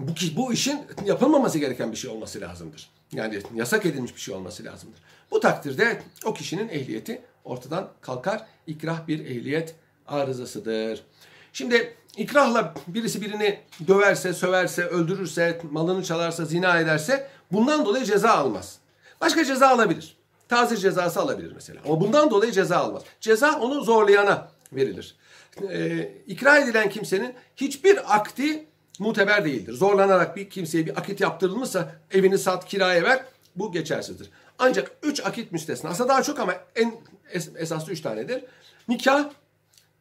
bu, bu işin yapılmaması gereken bir şey olması lazımdır. Yani yasak edilmiş bir şey olması lazımdır. Bu takdirde o kişinin ehliyeti ortadan kalkar. İkrah bir ehliyet arızasıdır. Şimdi ikrahla birisi birini döverse, söverse, öldürürse, malını çalarsa, zina ederse bundan dolayı ceza almaz. Başka ceza alabilir. Tazir cezası alabilir mesela. Ama bundan dolayı ceza almaz. Ceza onu zorlayana verilir. E, ikra edilen kimsenin hiçbir akdi muteber değildir. Zorlanarak bir kimseye bir akit yaptırılmışsa evini sat kiraya ver bu geçersizdir. Ancak üç akit müstesna. Aslında daha çok ama en es, esaslı üç tanedir. Nikah,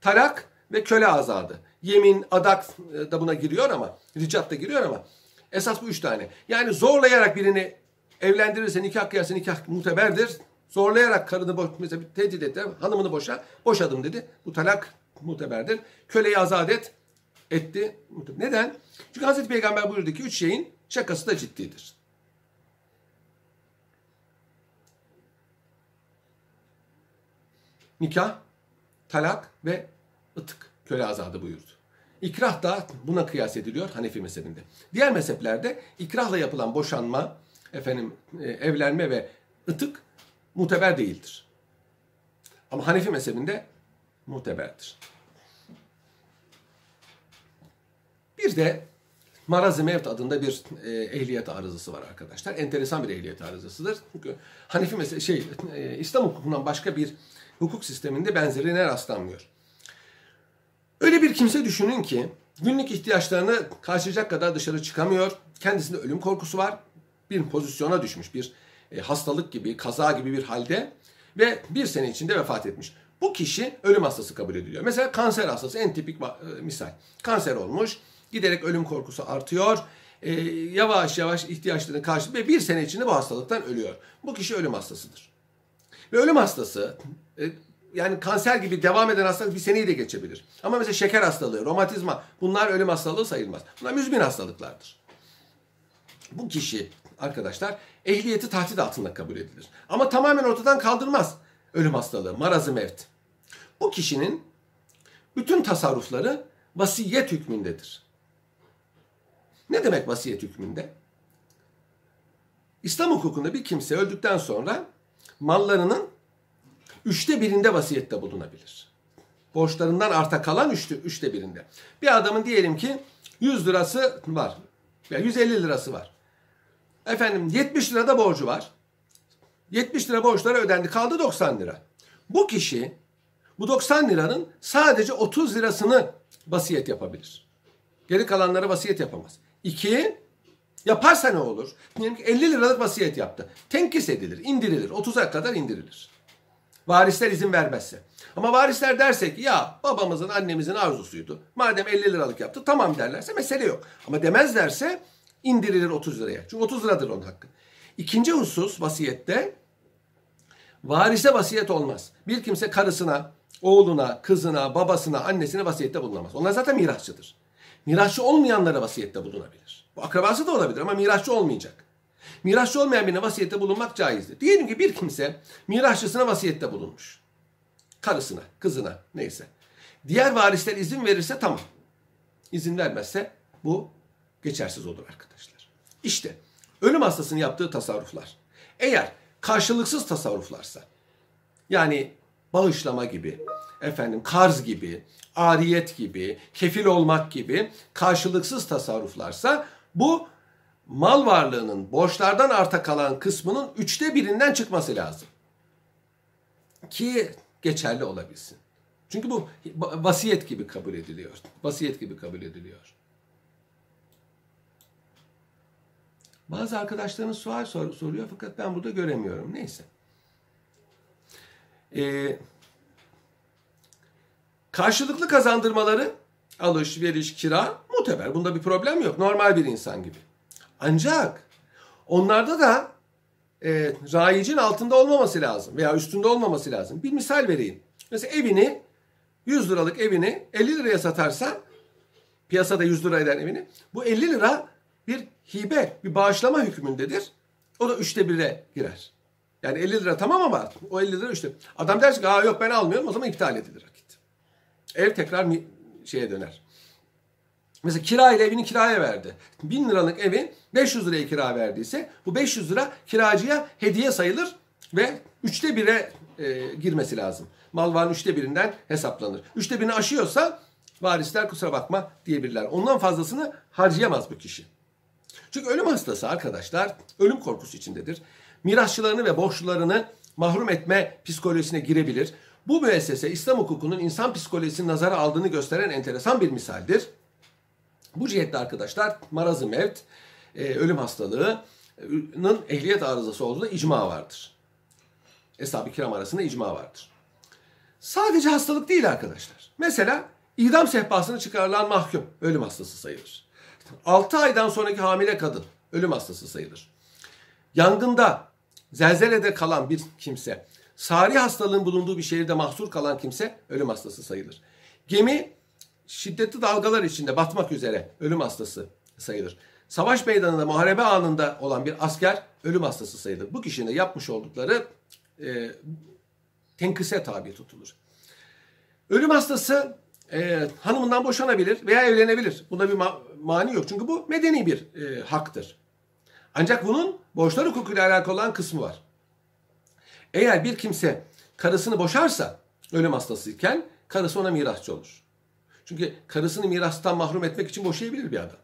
talak ve köle azadı. Yemin, adak e, da buna giriyor ama, ricat da giriyor ama esas bu üç tane. Yani zorlayarak birini evlendirirse, nikah kıyarsa nikah muteberdir. Zorlayarak karını boş, mesela tehdit etti, hanımını boşa, boşadım dedi. Bu talak muteberdir. Köleyi azat et, etti. Neden? Çünkü Hazreti Peygamber buyurdu ki üç şeyin şakası da ciddidir. Nikah, talak ve ıtık. Köle azadı buyurdu. İkrah da buna kıyas ediliyor Hanefi mezhebinde. Diğer mezheplerde ikrahla yapılan boşanma, efendim e, evlenme ve ıtık muteber değildir. Ama Hanefi mezhebinde muteberdir. Bir de Maraz-ı Mevt adında bir e, ehliyet arızası var arkadaşlar. Enteresan bir ehliyet arızasıdır. Çünkü Hanefi mesela şey e, İslam hukukundan başka bir hukuk sisteminde benzerine rastlanmıyor. Öyle bir kimse düşünün ki günlük ihtiyaçlarını karşılayacak kadar dışarı çıkamıyor. Kendisinde ölüm korkusu var. Bir pozisyona düşmüş. Bir e, hastalık gibi, kaza gibi bir halde ve bir sene içinde vefat etmiş. Bu kişi ölüm hastası kabul ediliyor. Mesela kanser hastası en tipik e, misal. Kanser olmuş, giderek ölüm korkusu artıyor. E, yavaş yavaş ihtiyaçlarını karşılıyor ve bir sene içinde bu hastalıktan ölüyor. Bu kişi ölüm hastasıdır. Ve ölüm hastası e, yani kanser gibi devam eden hastalık bir seneyi de geçebilir. Ama mesela şeker hastalığı, romatizma bunlar ölüm hastalığı sayılmaz. Bunlar müzmin hastalıklardır. Bu kişi arkadaşlar ehliyeti tahdit altında kabul edilir. Ama tamamen ortadan kaldırmaz ölüm hastalığı, marazı mevt. Bu kişinin bütün tasarrufları vasiyet hükmündedir. Ne demek vasiyet hükmünde? İslam hukukunda bir kimse öldükten sonra mallarının üçte birinde vasiyette bulunabilir. Borçlarından arta kalan üçte, üçte birinde. Bir adamın diyelim ki 100 lirası var. Ya 150 lirası var. Efendim 70 lirada borcu var. 70 lira borçları ödendi. Kaldı 90 lira. Bu kişi bu 90 liranın sadece 30 lirasını vasiyet yapabilir. Geri kalanları vasiyet yapamaz. İki, yaparsa ne olur? Diyelim ki 50 liralık vasiyet yaptı. Tenkis edilir, indirilir. 30'a kadar indirilir. Varisler izin vermezse. Ama varisler derse ki ya babamızın annemizin arzusuydu. Madem 50 liralık yaptı tamam derlerse mesele yok. Ama demezlerse indirilir 30 liraya. Çünkü 30 liradır onun hakkı. İkinci husus vasiyette varise vasiyet olmaz. Bir kimse karısına, oğluna, kızına, babasına, annesine vasiyette bulunamaz. Onlar zaten mirasçıdır. Mirasçı olmayanlara vasiyette bulunabilir. Bu akrabası da olabilir ama mirasçı olmayacak. Mirasçı olmayan birine vasiyette bulunmak caizdir. Diyelim ki bir kimse mirasçısına vasiyette bulunmuş. Karısına, kızına neyse. Diğer varisler izin verirse tamam. İzin vermezse bu geçersiz olur arkadaşlar. İşte ölüm hastasının yaptığı tasarruflar. Eğer karşılıksız tasarruflarsa yani bağışlama gibi, efendim karz gibi, ariyet gibi, kefil olmak gibi karşılıksız tasarruflarsa bu mal varlığının borçlardan arta kalan kısmının üçte birinden çıkması lazım. Ki geçerli olabilsin. Çünkü bu vasiyet gibi kabul ediliyor. Vasiyet gibi kabul ediliyor. Bazı arkadaşlarımız sual sor, soruyor fakat ben burada göremiyorum. Neyse. Ee, karşılıklı kazandırmaları alışveriş, kira muteber. Bunda bir problem yok. Normal bir insan gibi. Ancak onlarda da e, rayicin altında olmaması lazım veya üstünde olmaması lazım. Bir misal vereyim. Mesela evini 100 liralık evini 50 liraya satarsa piyasada 100 lira eden evini bu 50 lira bir hibe, bir bağışlama hükmündedir. O da üçte bire girer. Yani 50 lira tamam ama o 50 lira üçte. Adam derse ki Aa, yok ben almıyorum o zaman iptal edilir. Ev tekrar şeye döner. Mesela kira ile evini kiraya verdi. 1000 liralık evi 500 liraya kira verdiyse bu 500 lira kiracıya hediye sayılır ve üçte bire e, girmesi lazım. Mal varın üçte birinden hesaplanır. Üçte birini aşıyorsa varisler kusura bakma diyebilirler. Ondan fazlasını harcayamaz bu kişi. Çünkü ölüm hastası arkadaşlar ölüm korkusu içindedir. Mirasçılarını ve borçlularını mahrum etme psikolojisine girebilir. Bu müessese İslam hukukunun insan psikolojisini nazara aldığını gösteren enteresan bir misaldir. Bu cihette arkadaşlar marazı mevt, e, ölüm hastalığının ehliyet arızası olduğunda icma vardır. Eshab-ı kiram arasında icma vardır. Sadece hastalık değil arkadaşlar. Mesela idam sehpasını çıkarılan mahkum ölüm hastası sayılır. 6 aydan sonraki hamile kadın ölüm hastası sayılır. Yangında, zelzelede kalan bir kimse, sari hastalığın bulunduğu bir şehirde mahsur kalan kimse ölüm hastası sayılır. Gemi şiddetli dalgalar içinde batmak üzere ölüm hastası sayılır. Savaş meydanında muharebe anında olan bir asker ölüm hastası sayılır. Bu kişinin yapmış oldukları e, tenkise tabi tutulur. Ölüm hastası e, hanımından boşanabilir veya evlenebilir. Bunda bir ma- mani yok. Çünkü bu medeni bir e, haktır. Ancak bunun borçlar hukukuyla alakalı olan kısmı var. Eğer bir kimse karısını boşarsa ölüm hastasıyken karısı ona mirasçı olur. Çünkü karısını mirastan mahrum etmek için boşayabilir bir adam.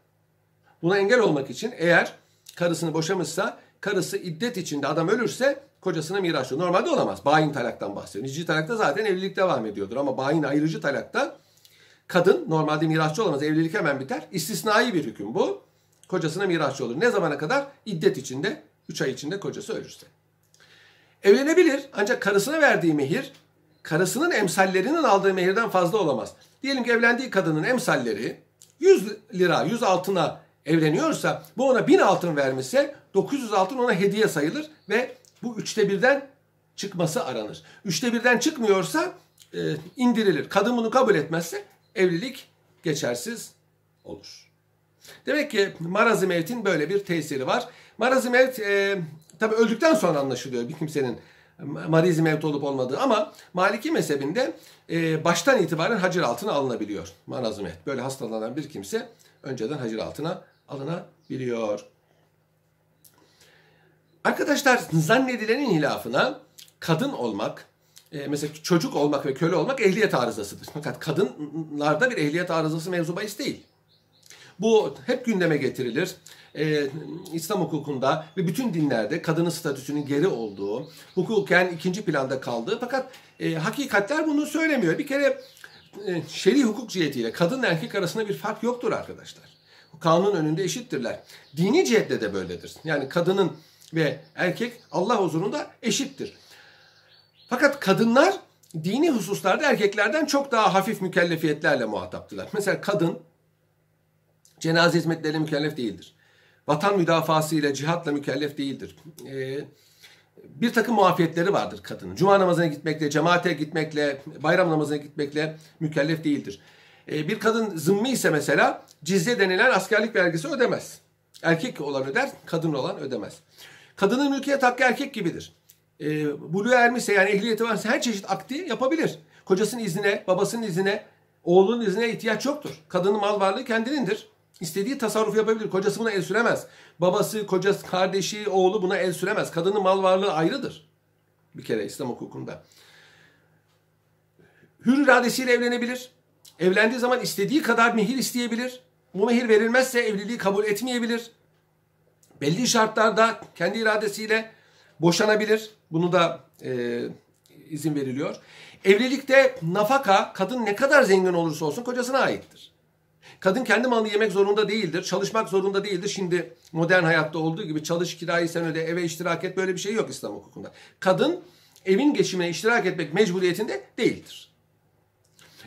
Buna engel olmak için eğer karısını boşamışsa karısı iddet içinde adam ölürse kocasına mirasçı. Normalde olamaz. Bayin talaktan bahsediyor. Nicci talakta zaten evlilik devam ediyordur ama bayin ayrıcı talakta kadın normalde mirasçı olamaz. Evlilik hemen biter. İstisnai bir hüküm bu. Kocasına mirasçı olur. Ne zamana kadar? İddet içinde, 3 ay içinde kocası ölürse. Evlenebilir ancak karısına verdiği mehir karısının emsallerinin aldığı mehirden fazla olamaz. Diyelim ki evlendiği kadının emsalleri 100 lira, 100 altına evleniyorsa bu ona 1000 altın vermişse 900 altın ona hediye sayılır ve bu üçte birden çıkması aranır. Üçte birden çıkmıyorsa e, indirilir. Kadın bunu kabul etmezse evlilik geçersiz olur. Demek ki marazı mevtin böyle bir tesiri var. Marazı mevt e, tabi öldükten sonra anlaşılıyor bir kimsenin marizi mevt olup olmadığı ama Maliki mezhebinde e, baştan itibaren hacir altına alınabiliyor marazı mevt. Böyle hastalanan bir kimse önceden hacir altına alınabiliyor. Arkadaşlar zannedilenin hilafına kadın olmak, e, mesela çocuk olmak ve köle olmak ehliyet arızasıdır. Fakat kadınlarda bir ehliyet arızası mevzu bahis değil. Bu hep gündeme getirilir. Ee, İslam hukukunda ve bütün dinlerde kadının statüsünün geri olduğu, hukuken ikinci planda kaldığı fakat e, hakikatler bunu söylemiyor. Bir kere e, şer'i hukuk cihetiyle kadın erkek arasında bir fark yoktur arkadaşlar. Kanun önünde eşittirler. Dini cihetle de böyledir. Yani kadının ve erkek Allah huzurunda eşittir. Fakat kadınlar dini hususlarda erkeklerden çok daha hafif mükellefiyetlerle muhataptılar. Mesela kadın cenaze hizmetleriyle mükellef değildir. Vatan müdafası ile cihatla mükellef değildir. Ee, bir takım muafiyetleri vardır kadının. Cuma namazına gitmekle, cemaate gitmekle, bayram namazına gitmekle mükellef değildir. Ee, bir kadın zımmi ise mesela cizye denilen askerlik vergisi ödemez. Erkek olan öder, kadın olan ödemez. Kadının mülkiyet hakkı erkek gibidir. E, buluğa ermişse yani ehliyeti varsa her çeşit akti yapabilir. Kocasının iznine, babasının iznine, oğlunun iznine ihtiyaç yoktur. Kadının mal varlığı kendinindir. İstediği tasarruf yapabilir. Kocası buna el süremez. Babası, kocası, kardeşi, oğlu buna el süremez. Kadının mal varlığı ayrıdır. Bir kere İslam hukukunda. Hür iradesiyle evlenebilir. Evlendiği zaman istediği kadar mehir isteyebilir. Bu mehir verilmezse evliliği kabul etmeyebilir. Belli şartlarda kendi iradesiyle boşanabilir. Bunu da e, izin veriliyor. Evlilikte nafaka kadın ne kadar zengin olursa olsun kocasına aittir. Kadın kendi malını yemek zorunda değildir. Çalışmak zorunda değildir. Şimdi modern hayatta olduğu gibi çalış kirayı sen öde eve iştirak et böyle bir şey yok İslam hukukunda. Kadın evin geçimine iştirak etmek mecburiyetinde değildir.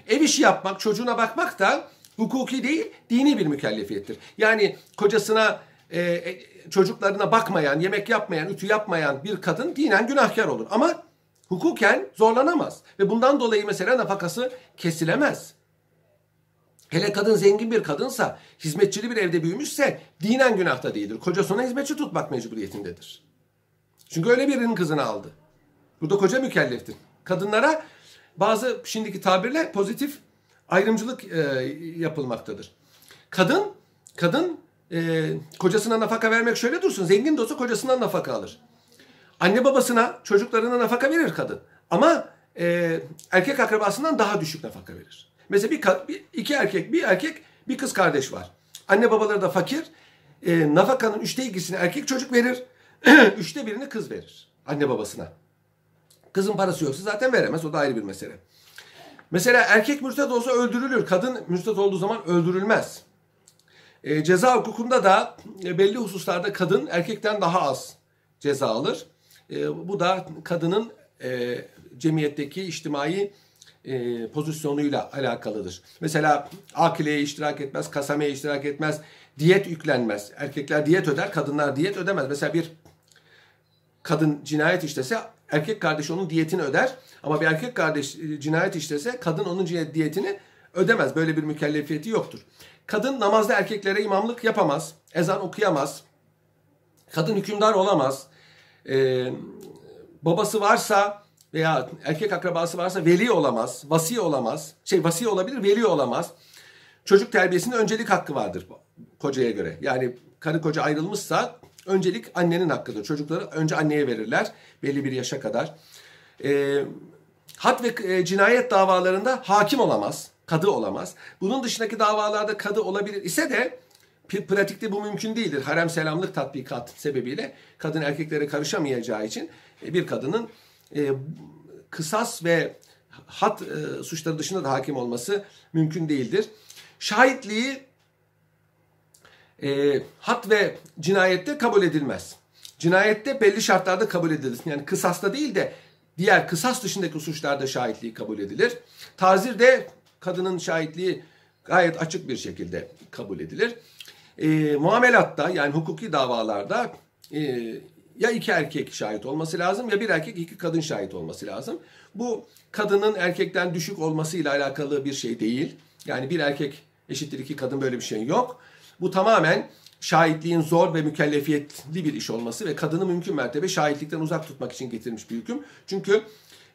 Ev işi yapmak, çocuğuna bakmak da hukuki değil, dini bir mükellefiyettir. Yani kocasına e, e, çocuklarına bakmayan, yemek yapmayan, ütü yapmayan bir kadın dinen günahkar olur. Ama hukuken zorlanamaz. Ve bundan dolayı mesela nafakası kesilemez. Hele kadın zengin bir kadınsa, hizmetçili bir evde büyümüşse dinen günahta değildir. Kocasına hizmetçi tutmak mecburiyetindedir. Çünkü öyle birinin kızını aldı. Burada koca mükelleftir. Kadınlara bazı şimdiki tabirle pozitif ayrımcılık e, yapılmaktadır. Kadın, kadın e, kocasına nafaka vermek şöyle dursun. Zengin de olsa kocasından nafaka alır. Anne babasına, çocuklarına nafaka verir kadın. Ama e, erkek akrabasından daha düşük nafaka verir. Mesela bir, bir iki erkek, bir erkek, bir kız kardeş var. Anne babaları da fakir. E, nafakanın üçte ikisini erkek çocuk verir. üçte birini kız verir anne babasına. Kızın parası yoksa zaten veremez. O da ayrı bir mesele. Mesela erkek mürtet olsa öldürülür. Kadın mürtet olduğu zaman öldürülmez. E, ceza hukukunda da e, belli hususlarda kadın erkekten daha az ceza alır. E, bu da kadının e, cemiyetteki içtimai e, pozisyonuyla alakalıdır. Mesela akileye iştirak etmez, kasameye iştirak etmez, diyet yüklenmez. Erkekler diyet öder, kadınlar diyet ödemez. Mesela bir kadın cinayet işlese erkek kardeşi onun diyetini öder. Ama bir erkek kardeş e, cinayet işlese kadın onun diyetini ödemez. Böyle bir mükellefiyeti yoktur. Kadın namazda erkeklere imamlık yapamaz. Ezan okuyamaz. Kadın hükümdar olamaz. Ee, babası varsa veya erkek akrabası varsa veli olamaz. Vasi olamaz. Şey vasi olabilir, veli olamaz. Çocuk terbiyesinde öncelik hakkı vardır kocaya göre. Yani karı koca ayrılmışsa öncelik annenin hakkıdır. Çocukları önce anneye verirler belli bir yaşa kadar. E, hat ve e, cinayet davalarında hakim olamaz, kadı olamaz. Bunun dışındaki davalarda kadı olabilir ise de pratikte bu mümkün değildir. Harem selamlık tatbikat sebebiyle kadın erkeklere karışamayacağı için e, bir kadının e, kısas ve hat e, suçları dışında da hakim olması mümkün değildir. Şahitliği e, hat ve cinayette kabul edilmez. Cinayette belli şartlarda kabul edilir. Yani kısasta değil de diğer kısas dışındaki suçlarda şahitliği kabul edilir. Tazirde kadının şahitliği gayet açık bir şekilde kabul edilir. E, muamelatta yani hukuki davalarda e, ya iki erkek şahit olması lazım ya bir erkek iki kadın şahit olması lazım. Bu kadının erkekten düşük olmasıyla alakalı bir şey değil. Yani bir erkek eşittir iki kadın böyle bir şey yok. Bu tamamen şahitliğin zor ve mükellefiyetli bir iş olması ve kadını mümkün mertebe şahitlikten uzak tutmak için getirilmiş bir hüküm. Çünkü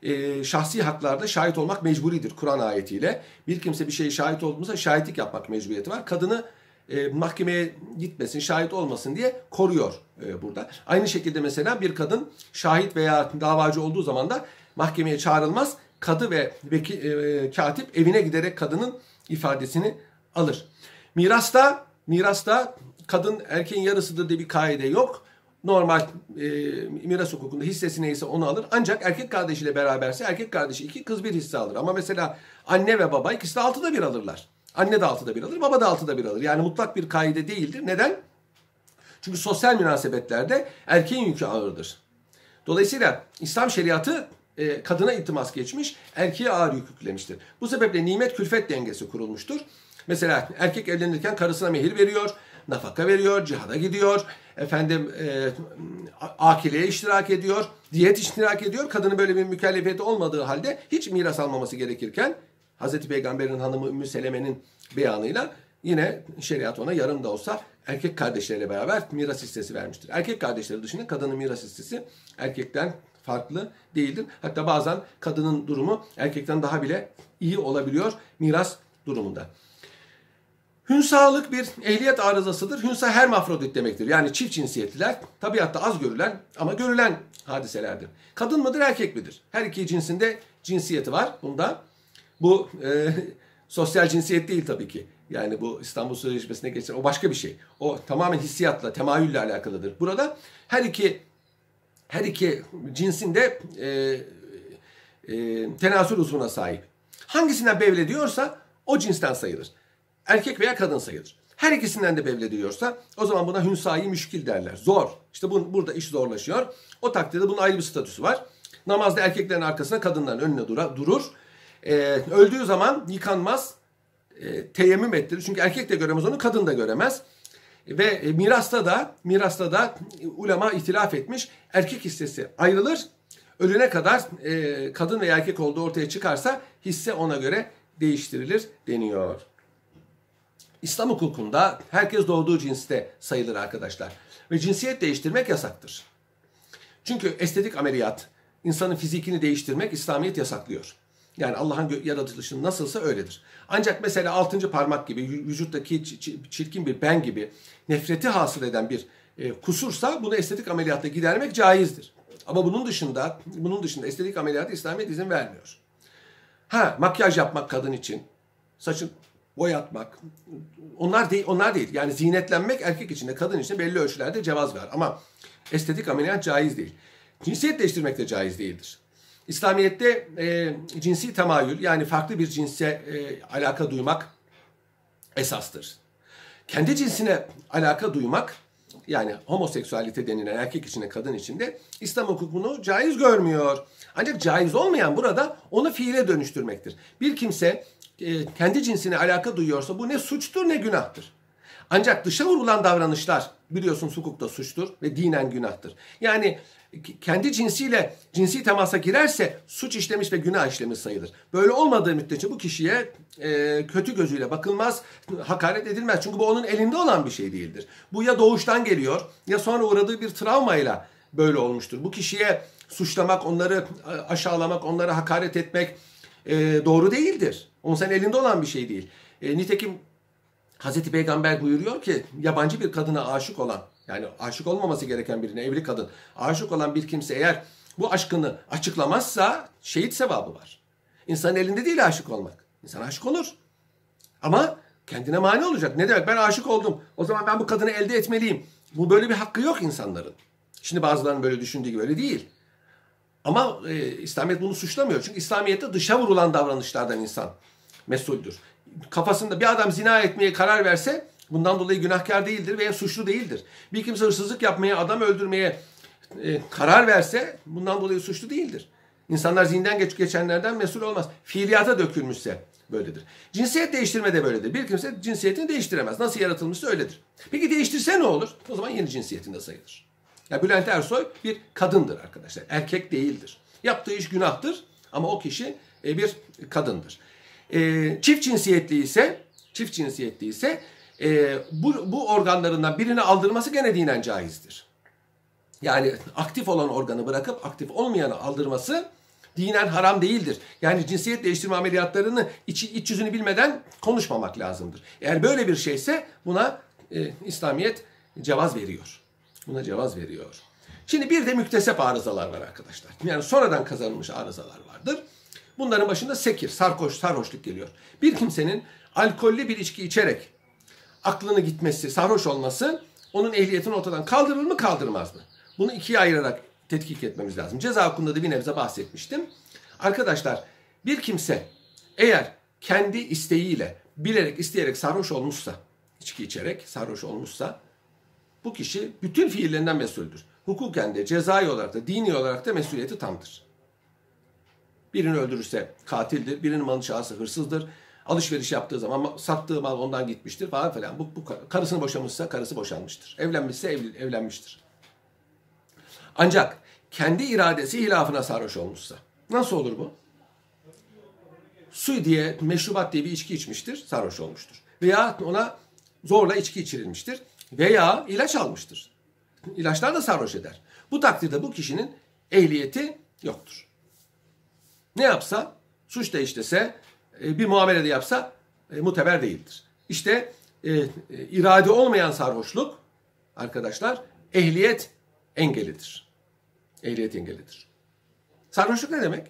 e, şahsi haklarda şahit olmak mecburidir Kur'an ayetiyle. Bir kimse bir şeye şahit olduğunda şahitlik yapmak mecburiyeti var. Kadını e, mahkemeye gitmesin, şahit olmasın diye koruyor e, burada. Aynı şekilde mesela bir kadın şahit veya davacı olduğu zaman da mahkemeye çağrılmaz. Kadı ve veki, e, katip evine giderek kadının ifadesini alır. Mirasta mirasta kadın erkeğin yarısıdır diye bir kaide yok. Normal e, miras hukukunda hissesi neyse onu alır. Ancak erkek kardeşiyle beraberse erkek kardeşi iki, kız bir hisse alır. Ama mesela anne ve baba ikisi de altıda bir alırlar. Anne de altıda bir alır, baba da altıda bir alır. Yani mutlak bir kaide değildir. Neden? Çünkü sosyal münasebetlerde erkeğin yükü ağırdır. Dolayısıyla İslam şeriatı e, kadına iltimas geçmiş, erkeğe ağır yük yüklemiştir. Bu sebeple nimet külfet dengesi kurulmuştur. Mesela erkek evlenirken karısına mehir veriyor, nafaka veriyor, cihada gidiyor, efendim e, akileye iştirak ediyor, diyet iştirak ediyor. Kadının böyle bir mükellefiyeti olmadığı halde hiç miras almaması gerekirken Hazreti Peygamber'in hanımı Ümmü Seleme'nin beyanıyla yine şeriat ona yarım da olsa erkek kardeşleriyle beraber miras hissesi vermiştir. Erkek kardeşleri dışında kadının miras hissesi erkekten farklı değildir. Hatta bazen kadının durumu erkekten daha bile iyi olabiliyor miras durumunda. Hünsalık bir ehliyet arızasıdır. Hünsa hermafrodit demektir. Yani çift cinsiyetliler tabiatta az görülen ama görülen hadiselerdir. Kadın mıdır erkek midir? Her iki cinsinde cinsiyeti var bunda. Bu e, sosyal cinsiyet değil tabii ki. Yani bu İstanbul Sözleşmesi'ne geçen o başka bir şey. O tamamen hissiyatla, temayülle alakalıdır. Burada her iki her iki cinsin de e, e, tenasül uzvuna sahip. Hangisinden bevlediyorsa o cinsten sayılır. Erkek veya kadın sayılır. Her ikisinden de bevlediyorsa o zaman buna hünsai müşkil derler. Zor. İşte bu, burada iş zorlaşıyor. O takdirde bunun ayrı bir statüsü var. Namazda erkeklerin arkasına kadınların önüne dura, durur. Ee, öldüğü zaman yıkanmaz. E, teyemmüm ettirir. Çünkü erkek de göremez onu, kadın da göremez. Ve e, mirasta da mirasta da ulema ihtilaf etmiş. Erkek hissesi ayrılır. Ölüne kadar e, kadın veya erkek olduğu ortaya çıkarsa hisse ona göre değiştirilir deniyor. İslam hukukunda herkes doğduğu cinste sayılır arkadaşlar. Ve cinsiyet değiştirmek yasaktır. Çünkü estetik ameliyat, insanın fizikini değiştirmek İslamiyet yasaklıyor. Yani Allah'ın yaratılışı nasılsa öyledir. Ancak mesela altıncı parmak gibi, vücuttaki çirkin bir ben gibi nefreti hasıl eden bir e, kusursa bunu estetik ameliyatta gidermek caizdir. Ama bunun dışında, bunun dışında estetik ameliyatı İslamiyet izin vermiyor. Ha, makyaj yapmak kadın için, saçın boyatmak, onlar değil, onlar değil. Yani zinetlenmek erkek için de kadın için de belli ölçülerde cevaz var. Ama estetik ameliyat caiz değil. Cinsiyet değiştirmek de caiz değildir. İslamiyet'te e, cinsi temayül yani farklı bir cinse e, alaka duymak esastır. Kendi cinsine alaka duymak yani homoseksüalite denilen erkek içinde kadın içinde İslam hukuku bunu caiz görmüyor. Ancak caiz olmayan burada onu fiile dönüştürmektir. Bir kimse e, kendi cinsine alaka duyuyorsa bu ne suçtur ne günahtır. Ancak dışa vurulan davranışlar biliyorsun hukukta suçtur ve dinen günahtır. Yani kendi cinsiyle cinsi temasa girerse suç işlemiş ve günah işlemiş sayılır. Böyle olmadığı müddetçe bu kişiye e, kötü gözüyle bakılmaz, hakaret edilmez. Çünkü bu onun elinde olan bir şey değildir. Bu ya doğuştan geliyor ya sonra uğradığı bir travmayla böyle olmuştur. Bu kişiye suçlamak, onları aşağılamak, onlara hakaret etmek e, doğru değildir. Onun senin elinde olan bir şey değil. E, nitekim Hazreti Peygamber buyuruyor ki yabancı bir kadına aşık olan yani aşık olmaması gereken birine evli kadın aşık olan bir kimse eğer bu aşkını açıklamazsa şehit sevabı var. İnsanın elinde değil aşık olmak. İnsan aşık olur. Ama kendine mani olacak. Ne demek ben aşık oldum. O zaman ben bu kadını elde etmeliyim. Bu böyle bir hakkı yok insanların. Şimdi bazılarının böyle düşündüğü gibi öyle değil. Ama e, İslamiyet bunu suçlamıyor. Çünkü İslamiyet'te dışa vurulan davranışlardan insan mesuldür. Kafasında bir adam zina etmeye karar verse bundan dolayı günahkar değildir veya suçlu değildir. Bir kimse hırsızlık yapmaya, adam öldürmeye e, karar verse bundan dolayı suçlu değildir. İnsanlar zihinden geç, geçenlerden mesul olmaz. Fiiliyata dökülmüşse böyledir. Cinsiyet değiştirme de böyledir. Bir kimse cinsiyetini değiştiremez. Nasıl yaratılmışsa öyledir. Peki değiştirse ne olur? O zaman yeni cinsiyetinde sayılır. Ya Bülent Ersoy bir kadındır arkadaşlar. Erkek değildir. Yaptığı iş günahtır ama o kişi e, bir kadındır. E, çift cinsiyetli ise çift cinsiyetli ise e, bu, bu organlarından birini aldırması gene dinen caizdir. Yani aktif olan organı bırakıp aktif olmayanı aldırması dinen haram değildir. Yani cinsiyet değiştirme ameliyatlarını iç, iç yüzünü bilmeden konuşmamak lazımdır. Eğer böyle bir şeyse buna e, İslamiyet cevaz veriyor. Buna cevaz veriyor. Şimdi bir de müktesep arızalar var arkadaşlar. Yani sonradan kazanılmış arızalar vardır. Bunların başında sekir, sarhoş, sarhoşluk geliyor. Bir kimsenin alkollü bir içki içerek aklını gitmesi, sarhoş olması onun ehliyetini ortadan kaldırır mı kaldırmaz mı? Bunu ikiye ayırarak tetkik etmemiz lazım. Ceza hakkında da bir nebze bahsetmiştim. Arkadaşlar bir kimse eğer kendi isteğiyle bilerek isteyerek sarhoş olmuşsa, içki içerek sarhoş olmuşsa bu kişi bütün fiillerinden mesuldür. Hukuken de cezai olarak da dini olarak da mesuliyeti tamdır. Birini öldürürse katildir, birinin malını çalarsa hırsızdır, alışveriş yaptığı zaman sattığı mal ondan gitmiştir falan filan. Bu, bu karısını boşamışsa karısı boşanmıştır. Evlenmişse ev, evlenmiştir. Ancak kendi iradesi hilafına sarhoş olmuşsa nasıl olur bu? Su diye, meşrubat diye bir içki içmiştir, sarhoş olmuştur. Veya ona zorla içki içirilmiştir. Veya ilaç almıştır. İlaçlar da sarhoş eder. Bu takdirde bu kişinin ehliyeti yoktur. Ne yapsa, suç da işlese, e, bir muamele de yapsa e, muteber değildir. İşte e, e, irade olmayan sarhoşluk arkadaşlar ehliyet engelidir. Ehliyet engelidir. Sarhoşluk ne demek?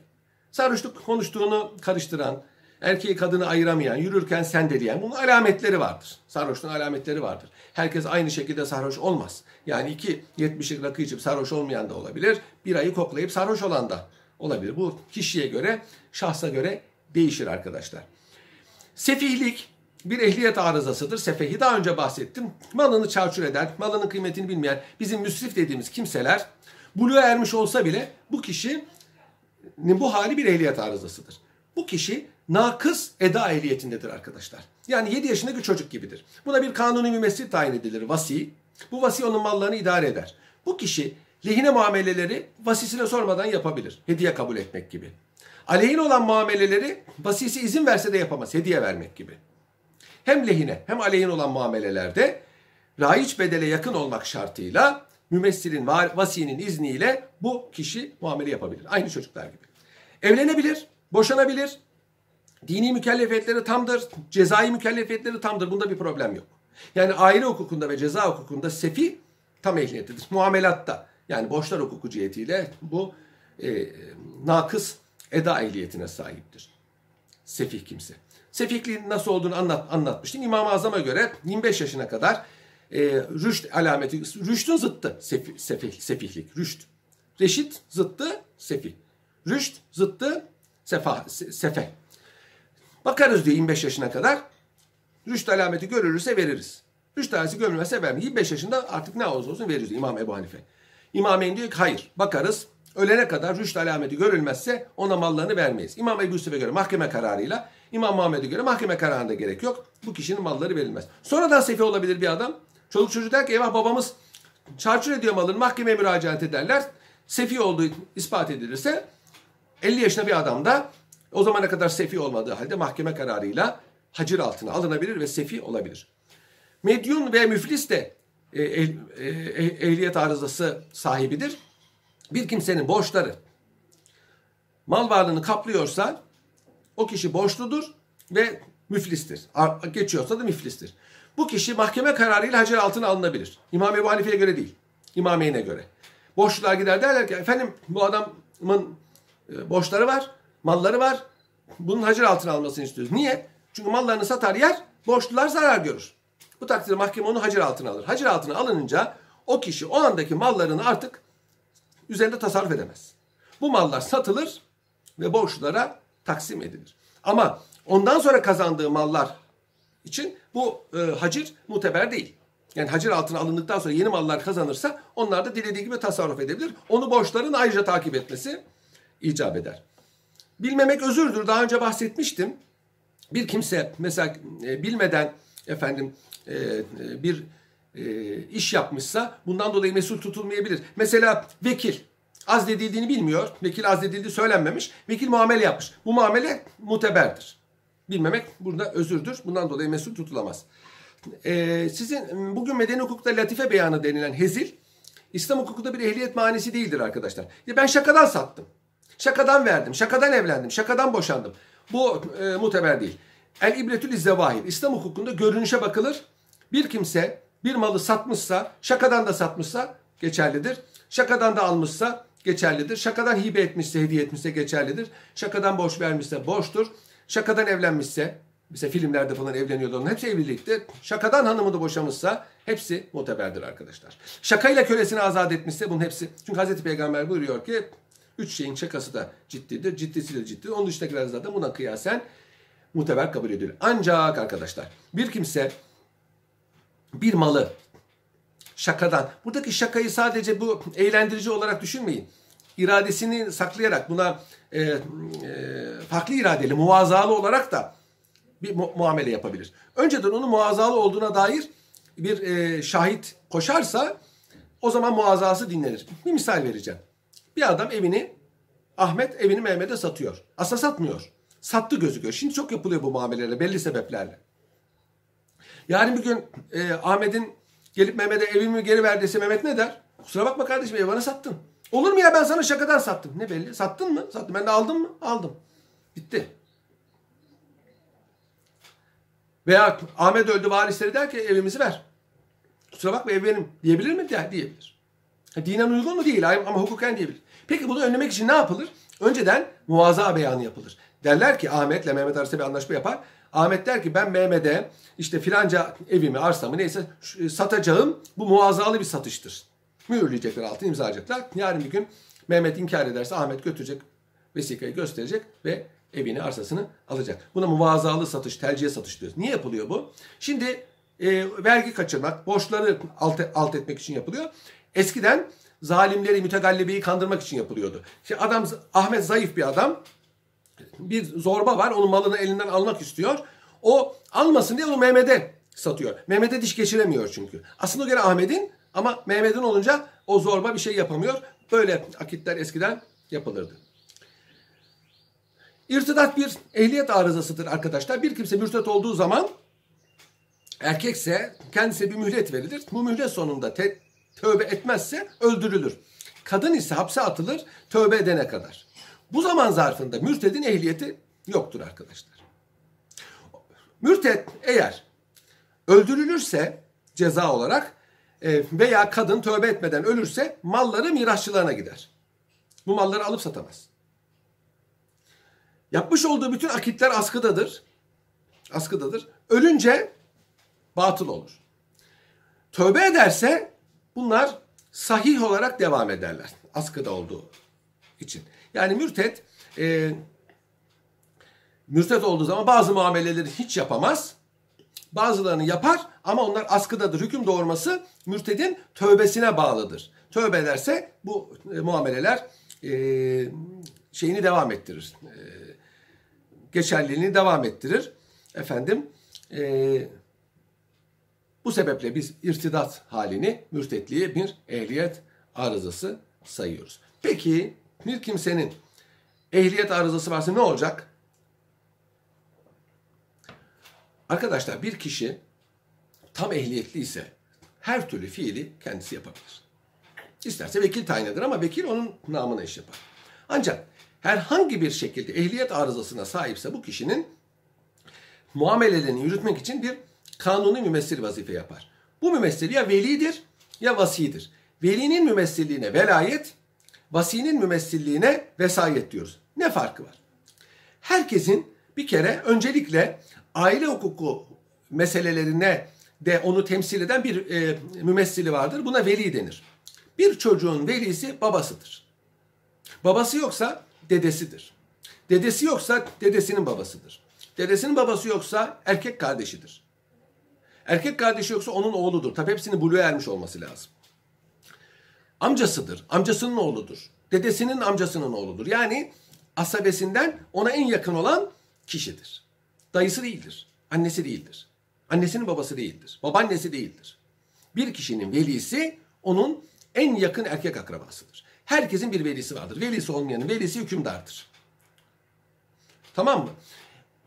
Sarhoşluk konuştuğunu karıştıran, erkeği kadını ayıramayan, yürürken sendeleyen bunun alametleri vardır. Sarhoşluğun alametleri vardır. Herkes aynı şekilde sarhoş olmaz. Yani iki 70'lik rakı içip sarhoş olmayan da olabilir. Bir ayı koklayıp sarhoş olan da olabilir. Bu kişiye göre, şahsa göre değişir arkadaşlar. Sefihlik bir ehliyet arızasıdır. Sefehi daha önce bahsettim. Malını çarçur eden, malının kıymetini bilmeyen bizim müsrif dediğimiz kimseler buluğa ermiş olsa bile bu kişinin bu hali bir ehliyet arızasıdır. Bu kişi nakıs eda ehliyetindedir arkadaşlar. Yani 7 yaşındaki çocuk gibidir. Buna bir kanuni mümessil tayin edilir vasi. Bu vasi onun mallarını idare eder. Bu kişi lehine muameleleri vasisine sormadan yapabilir. Hediye kabul etmek gibi. Aleyhine olan muameleleri vasisi izin verse de yapamaz. Hediye vermek gibi. Hem lehine hem aleyhine olan muamelelerde raiç bedele yakın olmak şartıyla mümessilin vasinin izniyle bu kişi muamele yapabilir. Aynı çocuklar gibi. Evlenebilir, boşanabilir. Dini mükellefiyetleri tamdır, cezai mükellefiyetleri tamdır. Bunda bir problem yok. Yani aile hukukunda ve ceza hukukunda sefi tam ehliyetidir. Muamelatta yani borçlar hukuku cihetiyle bu e, nakıs eda ehliyetine sahiptir. Sefih kimse. Sefihliğin nasıl olduğunu anlat, anlatmıştım. İmam-ı Azam'a göre 25 yaşına kadar e, rüşt alameti, rüştün zıttı sefih, sefih, sefihlik, rüşt. Reşit zıttı sefih. Rüşt zıttı sefa, sefe. Bakarız diyor 25 yaşına kadar. Rüşt alameti görülürse veririz. Rüşt alameti görülmezse vermeyiz. 25 yaşında artık ne olursa olsun veririz İmam Ebu Hanife. İmameyn diyor ki hayır bakarız. Ölene kadar rüşt alameti görülmezse ona mallarını vermeyiz. İmam Ebu Yusuf'a göre mahkeme kararıyla, İmam Muhammed'e göre mahkeme kararında gerek yok. Bu kişinin malları verilmez. Sonradan sefi olabilir bir adam. Çoluk çocuk der ki eyvah babamız çarçur ediyor malını mahkemeye müracaat ederler. Sefi olduğu ispat edilirse 50 yaşında bir adam da o zamana kadar sefi olmadığı halde mahkeme kararıyla hacir altına alınabilir ve sefi olabilir. Medyun ve müflis de e, eh, ehliyet arızası sahibidir. Bir kimsenin borçları mal varlığını kaplıyorsa o kişi borçludur ve müflistir. Geçiyorsa da müflistir. Bu kişi mahkeme kararıyla hacer altına alınabilir. İmam Ebu Hanife'ye göre değil. İmameyn'e göre. Borçlular gider derler ki efendim bu adamın e, borçları var, malları var. Bunun hacer altına almasını istiyoruz. Niye? Çünkü mallarını satar yer, borçlular zarar görür. Bu takdirde mahkeme onu hacer altına alır. Hacer altına alınınca o kişi o andaki mallarını artık üzerinde tasarruf edemez. Bu mallar satılır ve borçlulara taksim edilir. Ama ondan sonra kazandığı mallar için bu e, hacir muteber değil. Yani hacir altına alındıktan sonra yeni mallar kazanırsa onlar da dilediği gibi tasarruf edebilir. Onu borçların ayrıca takip etmesi icap eder. Bilmemek özürdür. Daha önce bahsetmiştim. Bir kimse mesela e, bilmeden efendim bir e, iş yapmışsa bundan dolayı mesul tutulmayabilir. Mesela vekil azledildiğini bilmiyor. Vekil azledildiği söylenmemiş. Vekil muamele yapmış. Bu muamele muteberdir. Bilmemek burada özürdür. Bundan dolayı mesul tutulamaz. Ee, sizin bugün medeni hukukta latife beyanı denilen hezil İslam hukukunda bir ehliyet manisi değildir arkadaşlar. Ya ben şakadan sattım. Şakadan verdim. Şakadan evlendim. Şakadan boşandım. Bu e, muteber değil. El ibretül izzevahir. İslam hukukunda görünüşe bakılır. Bir kimse bir malı satmışsa, şakadan da satmışsa geçerlidir. Şakadan da almışsa geçerlidir. Şakadan hibe etmişse, hediye etmişse geçerlidir. Şakadan borç vermişse borçtur. Şakadan evlenmişse, mesela filmlerde falan evleniyordu onun hepsi evlilikte. Şakadan hanımı da boşamışsa hepsi muteberdir arkadaşlar. Şakayla kölesini azat etmişse bunun hepsi. Çünkü Hazreti Peygamber buyuruyor ki üç şeyin şakası da ciddidir. Ciddisi de ciddidir. Onun dışındakiler zaten buna kıyasen muteber kabul edilir. Ancak arkadaşlar bir kimse bir malı şakadan, buradaki şakayı sadece bu eğlendirici olarak düşünmeyin. İradesini saklayarak buna e, e, farklı iradeli, muvazalı olarak da bir mu- muamele yapabilir. Önceden onun muazalı olduğuna dair bir e, şahit koşarsa o zaman muazası dinlenir. Bir misal vereceğim. Bir adam evini Ahmet evini Mehmet'e satıyor. Aslında satmıyor. Sattı gözüküyor. Şimdi çok yapılıyor bu muamelelerle belli sebeplerle. Yani bir gün e, Ahmet'in gelip Mehmet'e evimi geri ver dese Mehmet ne der? Kusura bakma kardeşim ev bana sattın. Olur mu ya ben sana şakadan sattım. Ne belli? Sattın mı? Sattım. Ben de aldım mı? Aldım. Bitti. Veya Ahmet öldü varisleri der ki evimizi ver. Kusura bakma ev benim diyebilir mi? Der, diyebilir. Dinen uygun mu? Değil ama hukuken diyebilir. Peki bunu önlemek için ne yapılır? Önceden muvaza beyanı yapılır. Derler ki Ahmet'le Mehmet arasında bir anlaşma yapar. Ahmet der ki ben Mehmet'e işte filanca evimi, arsamı neyse e, satacağım. Bu muazzalı bir satıştır. Mühürleyecekler altını imzacaklar. Yarın bir gün Mehmet inkar ederse Ahmet götürecek vesikayı gösterecek ve evini, arsasını alacak. Buna muvazzalı satış, tercihe satış diyoruz. Niye yapılıyor bu? Şimdi e, vergi kaçırmak, borçları alt, alt etmek için yapılıyor. Eskiden zalimleri, mütegallibeyi kandırmak için yapılıyordu. Şimdi adam, Ahmet zayıf bir adam bir zorba var. Onun malını elinden almak istiyor. O almasın diye onu Mehmet'e satıyor. Mehmet'e diş geçiremiyor çünkü. Aslında göre Ahmet'in ama Mehmet'in olunca o zorba bir şey yapamıyor. Böyle akitler eskiden yapılırdı. İrtidat bir ehliyet arızasıdır arkadaşlar. Bir kimse mürtet olduğu zaman erkekse kendisine bir mühlet verilir. Bu mühlet sonunda te- tövbe etmezse öldürülür. Kadın ise hapse atılır tövbe edene kadar. Bu zaman zarfında mürtedin ehliyeti yoktur arkadaşlar. Mürted eğer öldürülürse ceza olarak e, veya kadın tövbe etmeden ölürse malları mirasçılarına gider. Bu malları alıp satamaz. Yapmış olduğu bütün akitler askıdadır. Askıdadır. Ölünce batıl olur. Tövbe ederse bunlar sahih olarak devam ederler. Askıda olduğu için. Yani mürtet e, mürtet olduğu zaman bazı muameleleri hiç yapamaz. Bazılarını yapar ama onlar askıdadır. Hüküm doğurması mürtedin tövbesine bağlıdır. Tövbe ederse bu e, muameleler e, şeyini devam ettirir. E, geçerliliğini devam ettirir. Efendim e, bu sebeple biz irtidat halini mürtetliğe bir ehliyet arızası sayıyoruz. Peki bir kimsenin ehliyet arızası varsa ne olacak? Arkadaşlar bir kişi tam ehliyetli ise her türlü fiili kendisi yapabilir. İsterse vekil tayin eder ama vekil onun namına iş yapar. Ancak herhangi bir şekilde ehliyet arızasına sahipse bu kişinin muamelelerini yürütmek için bir kanuni mümessil vazife yapar. Bu mümessil ya velidir ya vasidir. Velinin mümessilliğine velayet, vasinin mümessilliğine vesayet diyoruz. Ne farkı var? Herkesin bir kere öncelikle aile hukuku meselelerine de onu temsil eden bir e, mümessili vardır. Buna veli denir. Bir çocuğun velisi babasıdır. Babası yoksa dedesidir. Dedesi yoksa dedesinin babasıdır. Dedesinin babası yoksa erkek kardeşidir. Erkek kardeşi yoksa onun oğludur. Tabi hepsinin buluğa ermiş olması lazım. Amcasıdır. Amcasının oğludur. Dedesinin amcasının oğludur. Yani asabesinden ona en yakın olan kişidir. Dayısı değildir. Annesi değildir. Annesinin babası değildir. Babaannesi değildir. Bir kişinin velisi onun en yakın erkek akrabasıdır. Herkesin bir velisi vardır. Velisi olmayanın velisi hükümdardır. Tamam mı?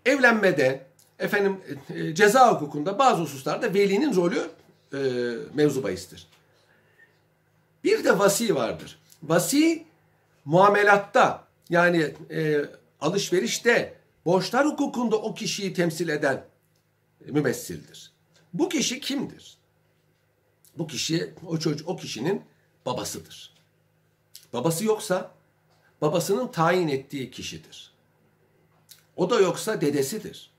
Evlenmede, efendim e, ceza hukukunda bazı hususlarda velinin rolü e, mevzu bahistir. Bir de vasi vardır. Vasi muamelatta yani e, alışverişte borçlar hukukunda o kişiyi temsil eden mümessildir. Bu kişi kimdir? Bu kişi o çocuk o kişinin babasıdır. Babası yoksa babasının tayin ettiği kişidir. O da yoksa dedesidir.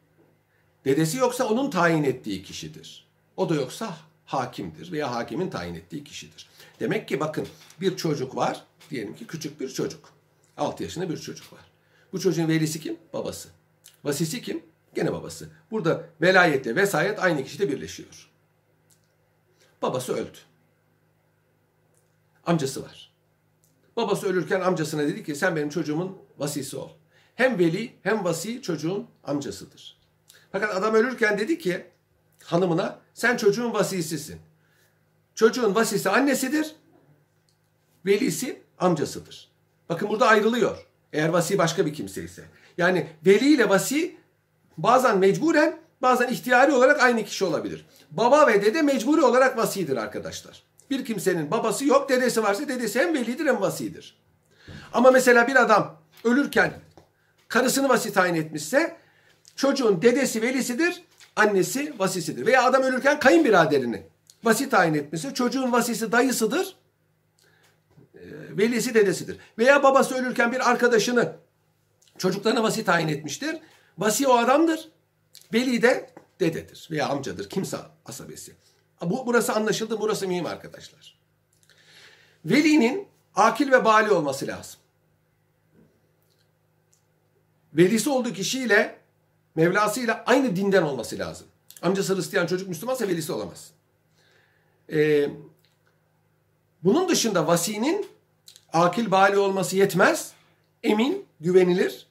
Dedesi yoksa onun tayin ettiği kişidir. O da yoksa hakimdir veya hakimin tayin ettiği kişidir. Demek ki bakın bir çocuk var. Diyelim ki küçük bir çocuk. 6 yaşında bir çocuk var. Bu çocuğun velisi kim? Babası. Vasisi kim? Gene babası. Burada velayetle vesayet aynı kişide birleşiyor. Babası öldü. Amcası var. Babası ölürken amcasına dedi ki sen benim çocuğumun vasisi ol. Hem veli hem vasi çocuğun amcasıdır. Fakat adam ölürken dedi ki hanımına sen çocuğun vasisisin. Çocuğun vasisi annesidir. Velisi amcasıdır. Bakın burada ayrılıyor. Eğer vasi başka bir kimse ise. Yani veli ile vasi bazen mecburen bazen ihtiyari olarak aynı kişi olabilir. Baba ve dede mecburi olarak vasidir arkadaşlar. Bir kimsenin babası yok, dedesi varsa dedesi hem velidir hem vasidir. Ama mesela bir adam ölürken karısını vasi tayin etmişse çocuğun dedesi velisidir, annesi vasisidir. Veya adam ölürken kayınbiraderini vasi tayin etmişse çocuğun vasisi dayısıdır, e, velisi dedesidir. Veya babası ölürken bir arkadaşını çocuklarına vasi tayin etmiştir. Vasi o adamdır. Veli de dededir veya amcadır. Kimse asabesi. Bu, burası anlaşıldı. Burası mühim arkadaşlar. Velinin akil ve bali olması lazım. Velisi olduğu kişiyle Mevlasıyla aynı dinden olması lazım. Amcası Hristiyan çocuk Müslümansa velisi olamaz. Ee, bunun dışında vasinin akil bali olması yetmez. Emin, güvenilir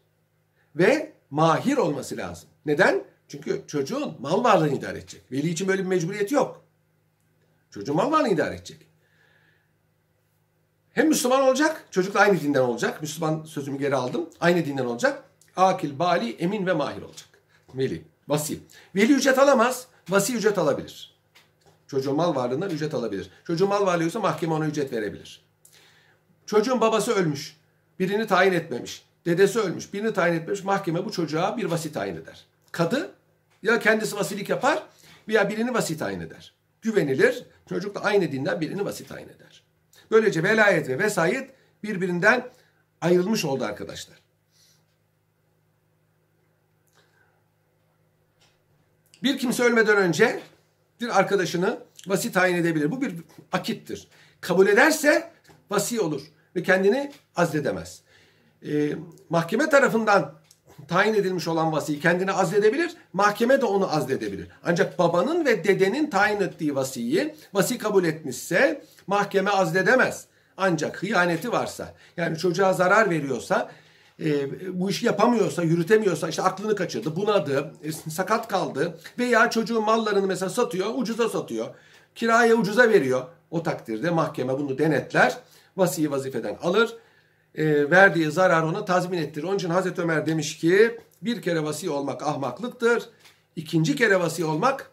ve mahir olması lazım. Neden? Çünkü çocuğun mal varlığını idare edecek. Veli için böyle bir mecburiyet yok. Çocuğun mal varlığını idare edecek. Hem Müslüman olacak, çocuk da aynı dinden olacak. Müslüman sözümü geri aldım. Aynı dinden olacak. Akil, bali, emin ve mahir olacak. Veli, vasi. Veli ücret alamaz, vasi ücret alabilir. Çocuğun mal varlığından ücret alabilir. Çocuğun mal varlığı ise mahkeme ona ücret verebilir. Çocuğun babası ölmüş. Birini tayin etmemiş. Dedesi ölmüş. Birini tayin etmemiş. Mahkeme bu çocuğa bir vasi tayin eder. Kadı ya kendisi vasilik yapar veya birini vasi tayin eder. Güvenilir. Çocuk da aynı dinden birini vasi tayin eder. Böylece velayet ve vesayet birbirinden ayrılmış oldu arkadaşlar. Bir kimse ölmeden önce arkadaşını vasi tayin edebilir. Bu bir akittir. Kabul ederse vasi olur ve kendini azledemez. e, mahkeme tarafından tayin edilmiş olan vasiyi kendine azledebilir. Mahkeme de onu azledebilir. Ancak babanın ve dedenin tayin ettiği vasiyi vasi kabul etmişse mahkeme azledemez. Ancak hıyaneti varsa yani çocuğa zarar veriyorsa e, bu işi yapamıyorsa, yürütemiyorsa, işte aklını kaçırdı, bunadı, e, sakat kaldı veya çocuğun mallarını mesela satıyor, ucuza satıyor, kiraya ucuza veriyor. O takdirde mahkeme bunu denetler, vasiyi vazifeden alır, e, verdiği zarar ona tazmin ettirir. Onun için Hazreti Ömer demiş ki bir kere vasi olmak ahmaklıktır, ikinci kere vasi olmak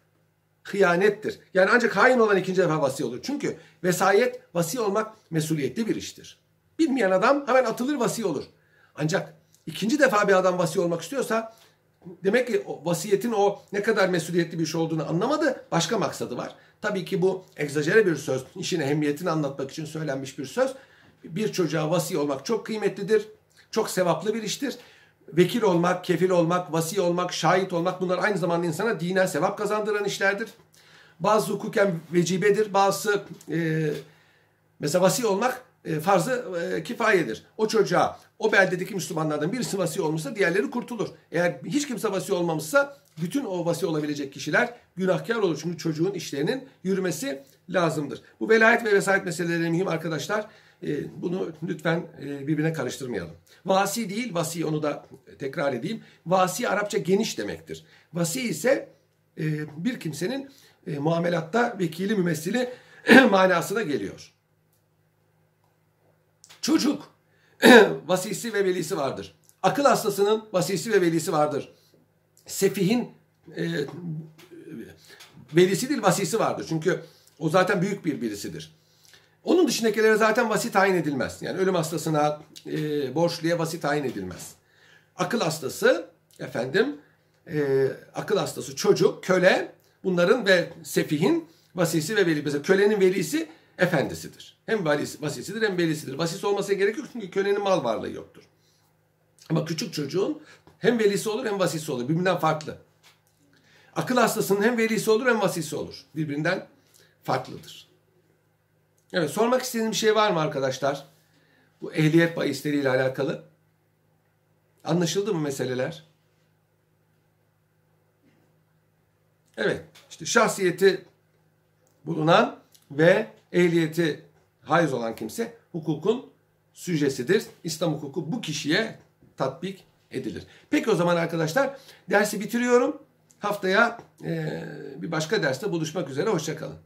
hıyanettir. Yani ancak hain olan ikinci defa vasi olur. Çünkü vesayet, vasi olmak mesuliyetli bir iştir. Bilmeyen adam hemen atılır vasi olur. Ancak ikinci defa bir adam vasi olmak istiyorsa demek ki o vasiyetin o ne kadar mesuliyetli bir şey olduğunu anlamadı. Başka maksadı var. Tabii ki bu egzajere bir söz. işin ehemmiyetini anlatmak için söylenmiş bir söz. Bir çocuğa vasi olmak çok kıymetlidir. Çok sevaplı bir iştir. Vekil olmak, kefil olmak, vasi olmak, şahit olmak bunlar aynı zamanda insana dinen sevap kazandıran işlerdir. Bazı hukuken vecibedir, bazı e, mesela vasi olmak e, farzı e, kifayedir. O çocuğa o beldedeki Müslümanlardan birisi vasi olmuşsa diğerleri kurtulur. Eğer hiç kimse vasi olmamışsa bütün o vasi olabilecek kişiler günahkar olur. Çünkü çocuğun işlerinin yürümesi lazımdır. Bu velayet ve vesayet meseleleri mühim arkadaşlar. E, bunu lütfen birbirine karıştırmayalım. Vasi değil, vasi onu da tekrar edeyim. Vasi Arapça geniş demektir. Vasi ise bir kimsenin e, muamelatta vekili mümessili manasına geliyor. Çocuk vasisi ve velisi vardır. Akıl hastasının vasisi ve velisi vardır. Sefihin e, velisi değil vasisi vardır. Çünkü o zaten büyük bir birisidir. Onun dışındakilere zaten vasi tayin edilmez. Yani ölüm hastasına, e, borçluya vasi tayin edilmez. Akıl hastası, efendim, e, akıl hastası çocuk, köle, bunların ve sefihin vasisi ve veli. Mesela kölenin velisi efendisidir. Hem vasisidir hem velisidir. Vasisi olmasına gerek yok çünkü kölenin mal varlığı yoktur. Ama küçük çocuğun hem velisi olur hem vasisi olur. Birbirinden farklı. Akıl hastasının hem velisi olur hem vasisi olur. Birbirinden farklıdır. Evet sormak istediğiniz bir şey var mı arkadaşlar? Bu ehliyet bahisleriyle alakalı. Anlaşıldı mı meseleler? Evet işte şahsiyeti bulunan ve ehliyeti haiz olan kimse hukukun süjesidir. İslam hukuku bu kişiye tatbik edilir. Peki o zaman arkadaşlar dersi bitiriyorum. Haftaya e, bir başka derste buluşmak üzere. Hoşçakalın.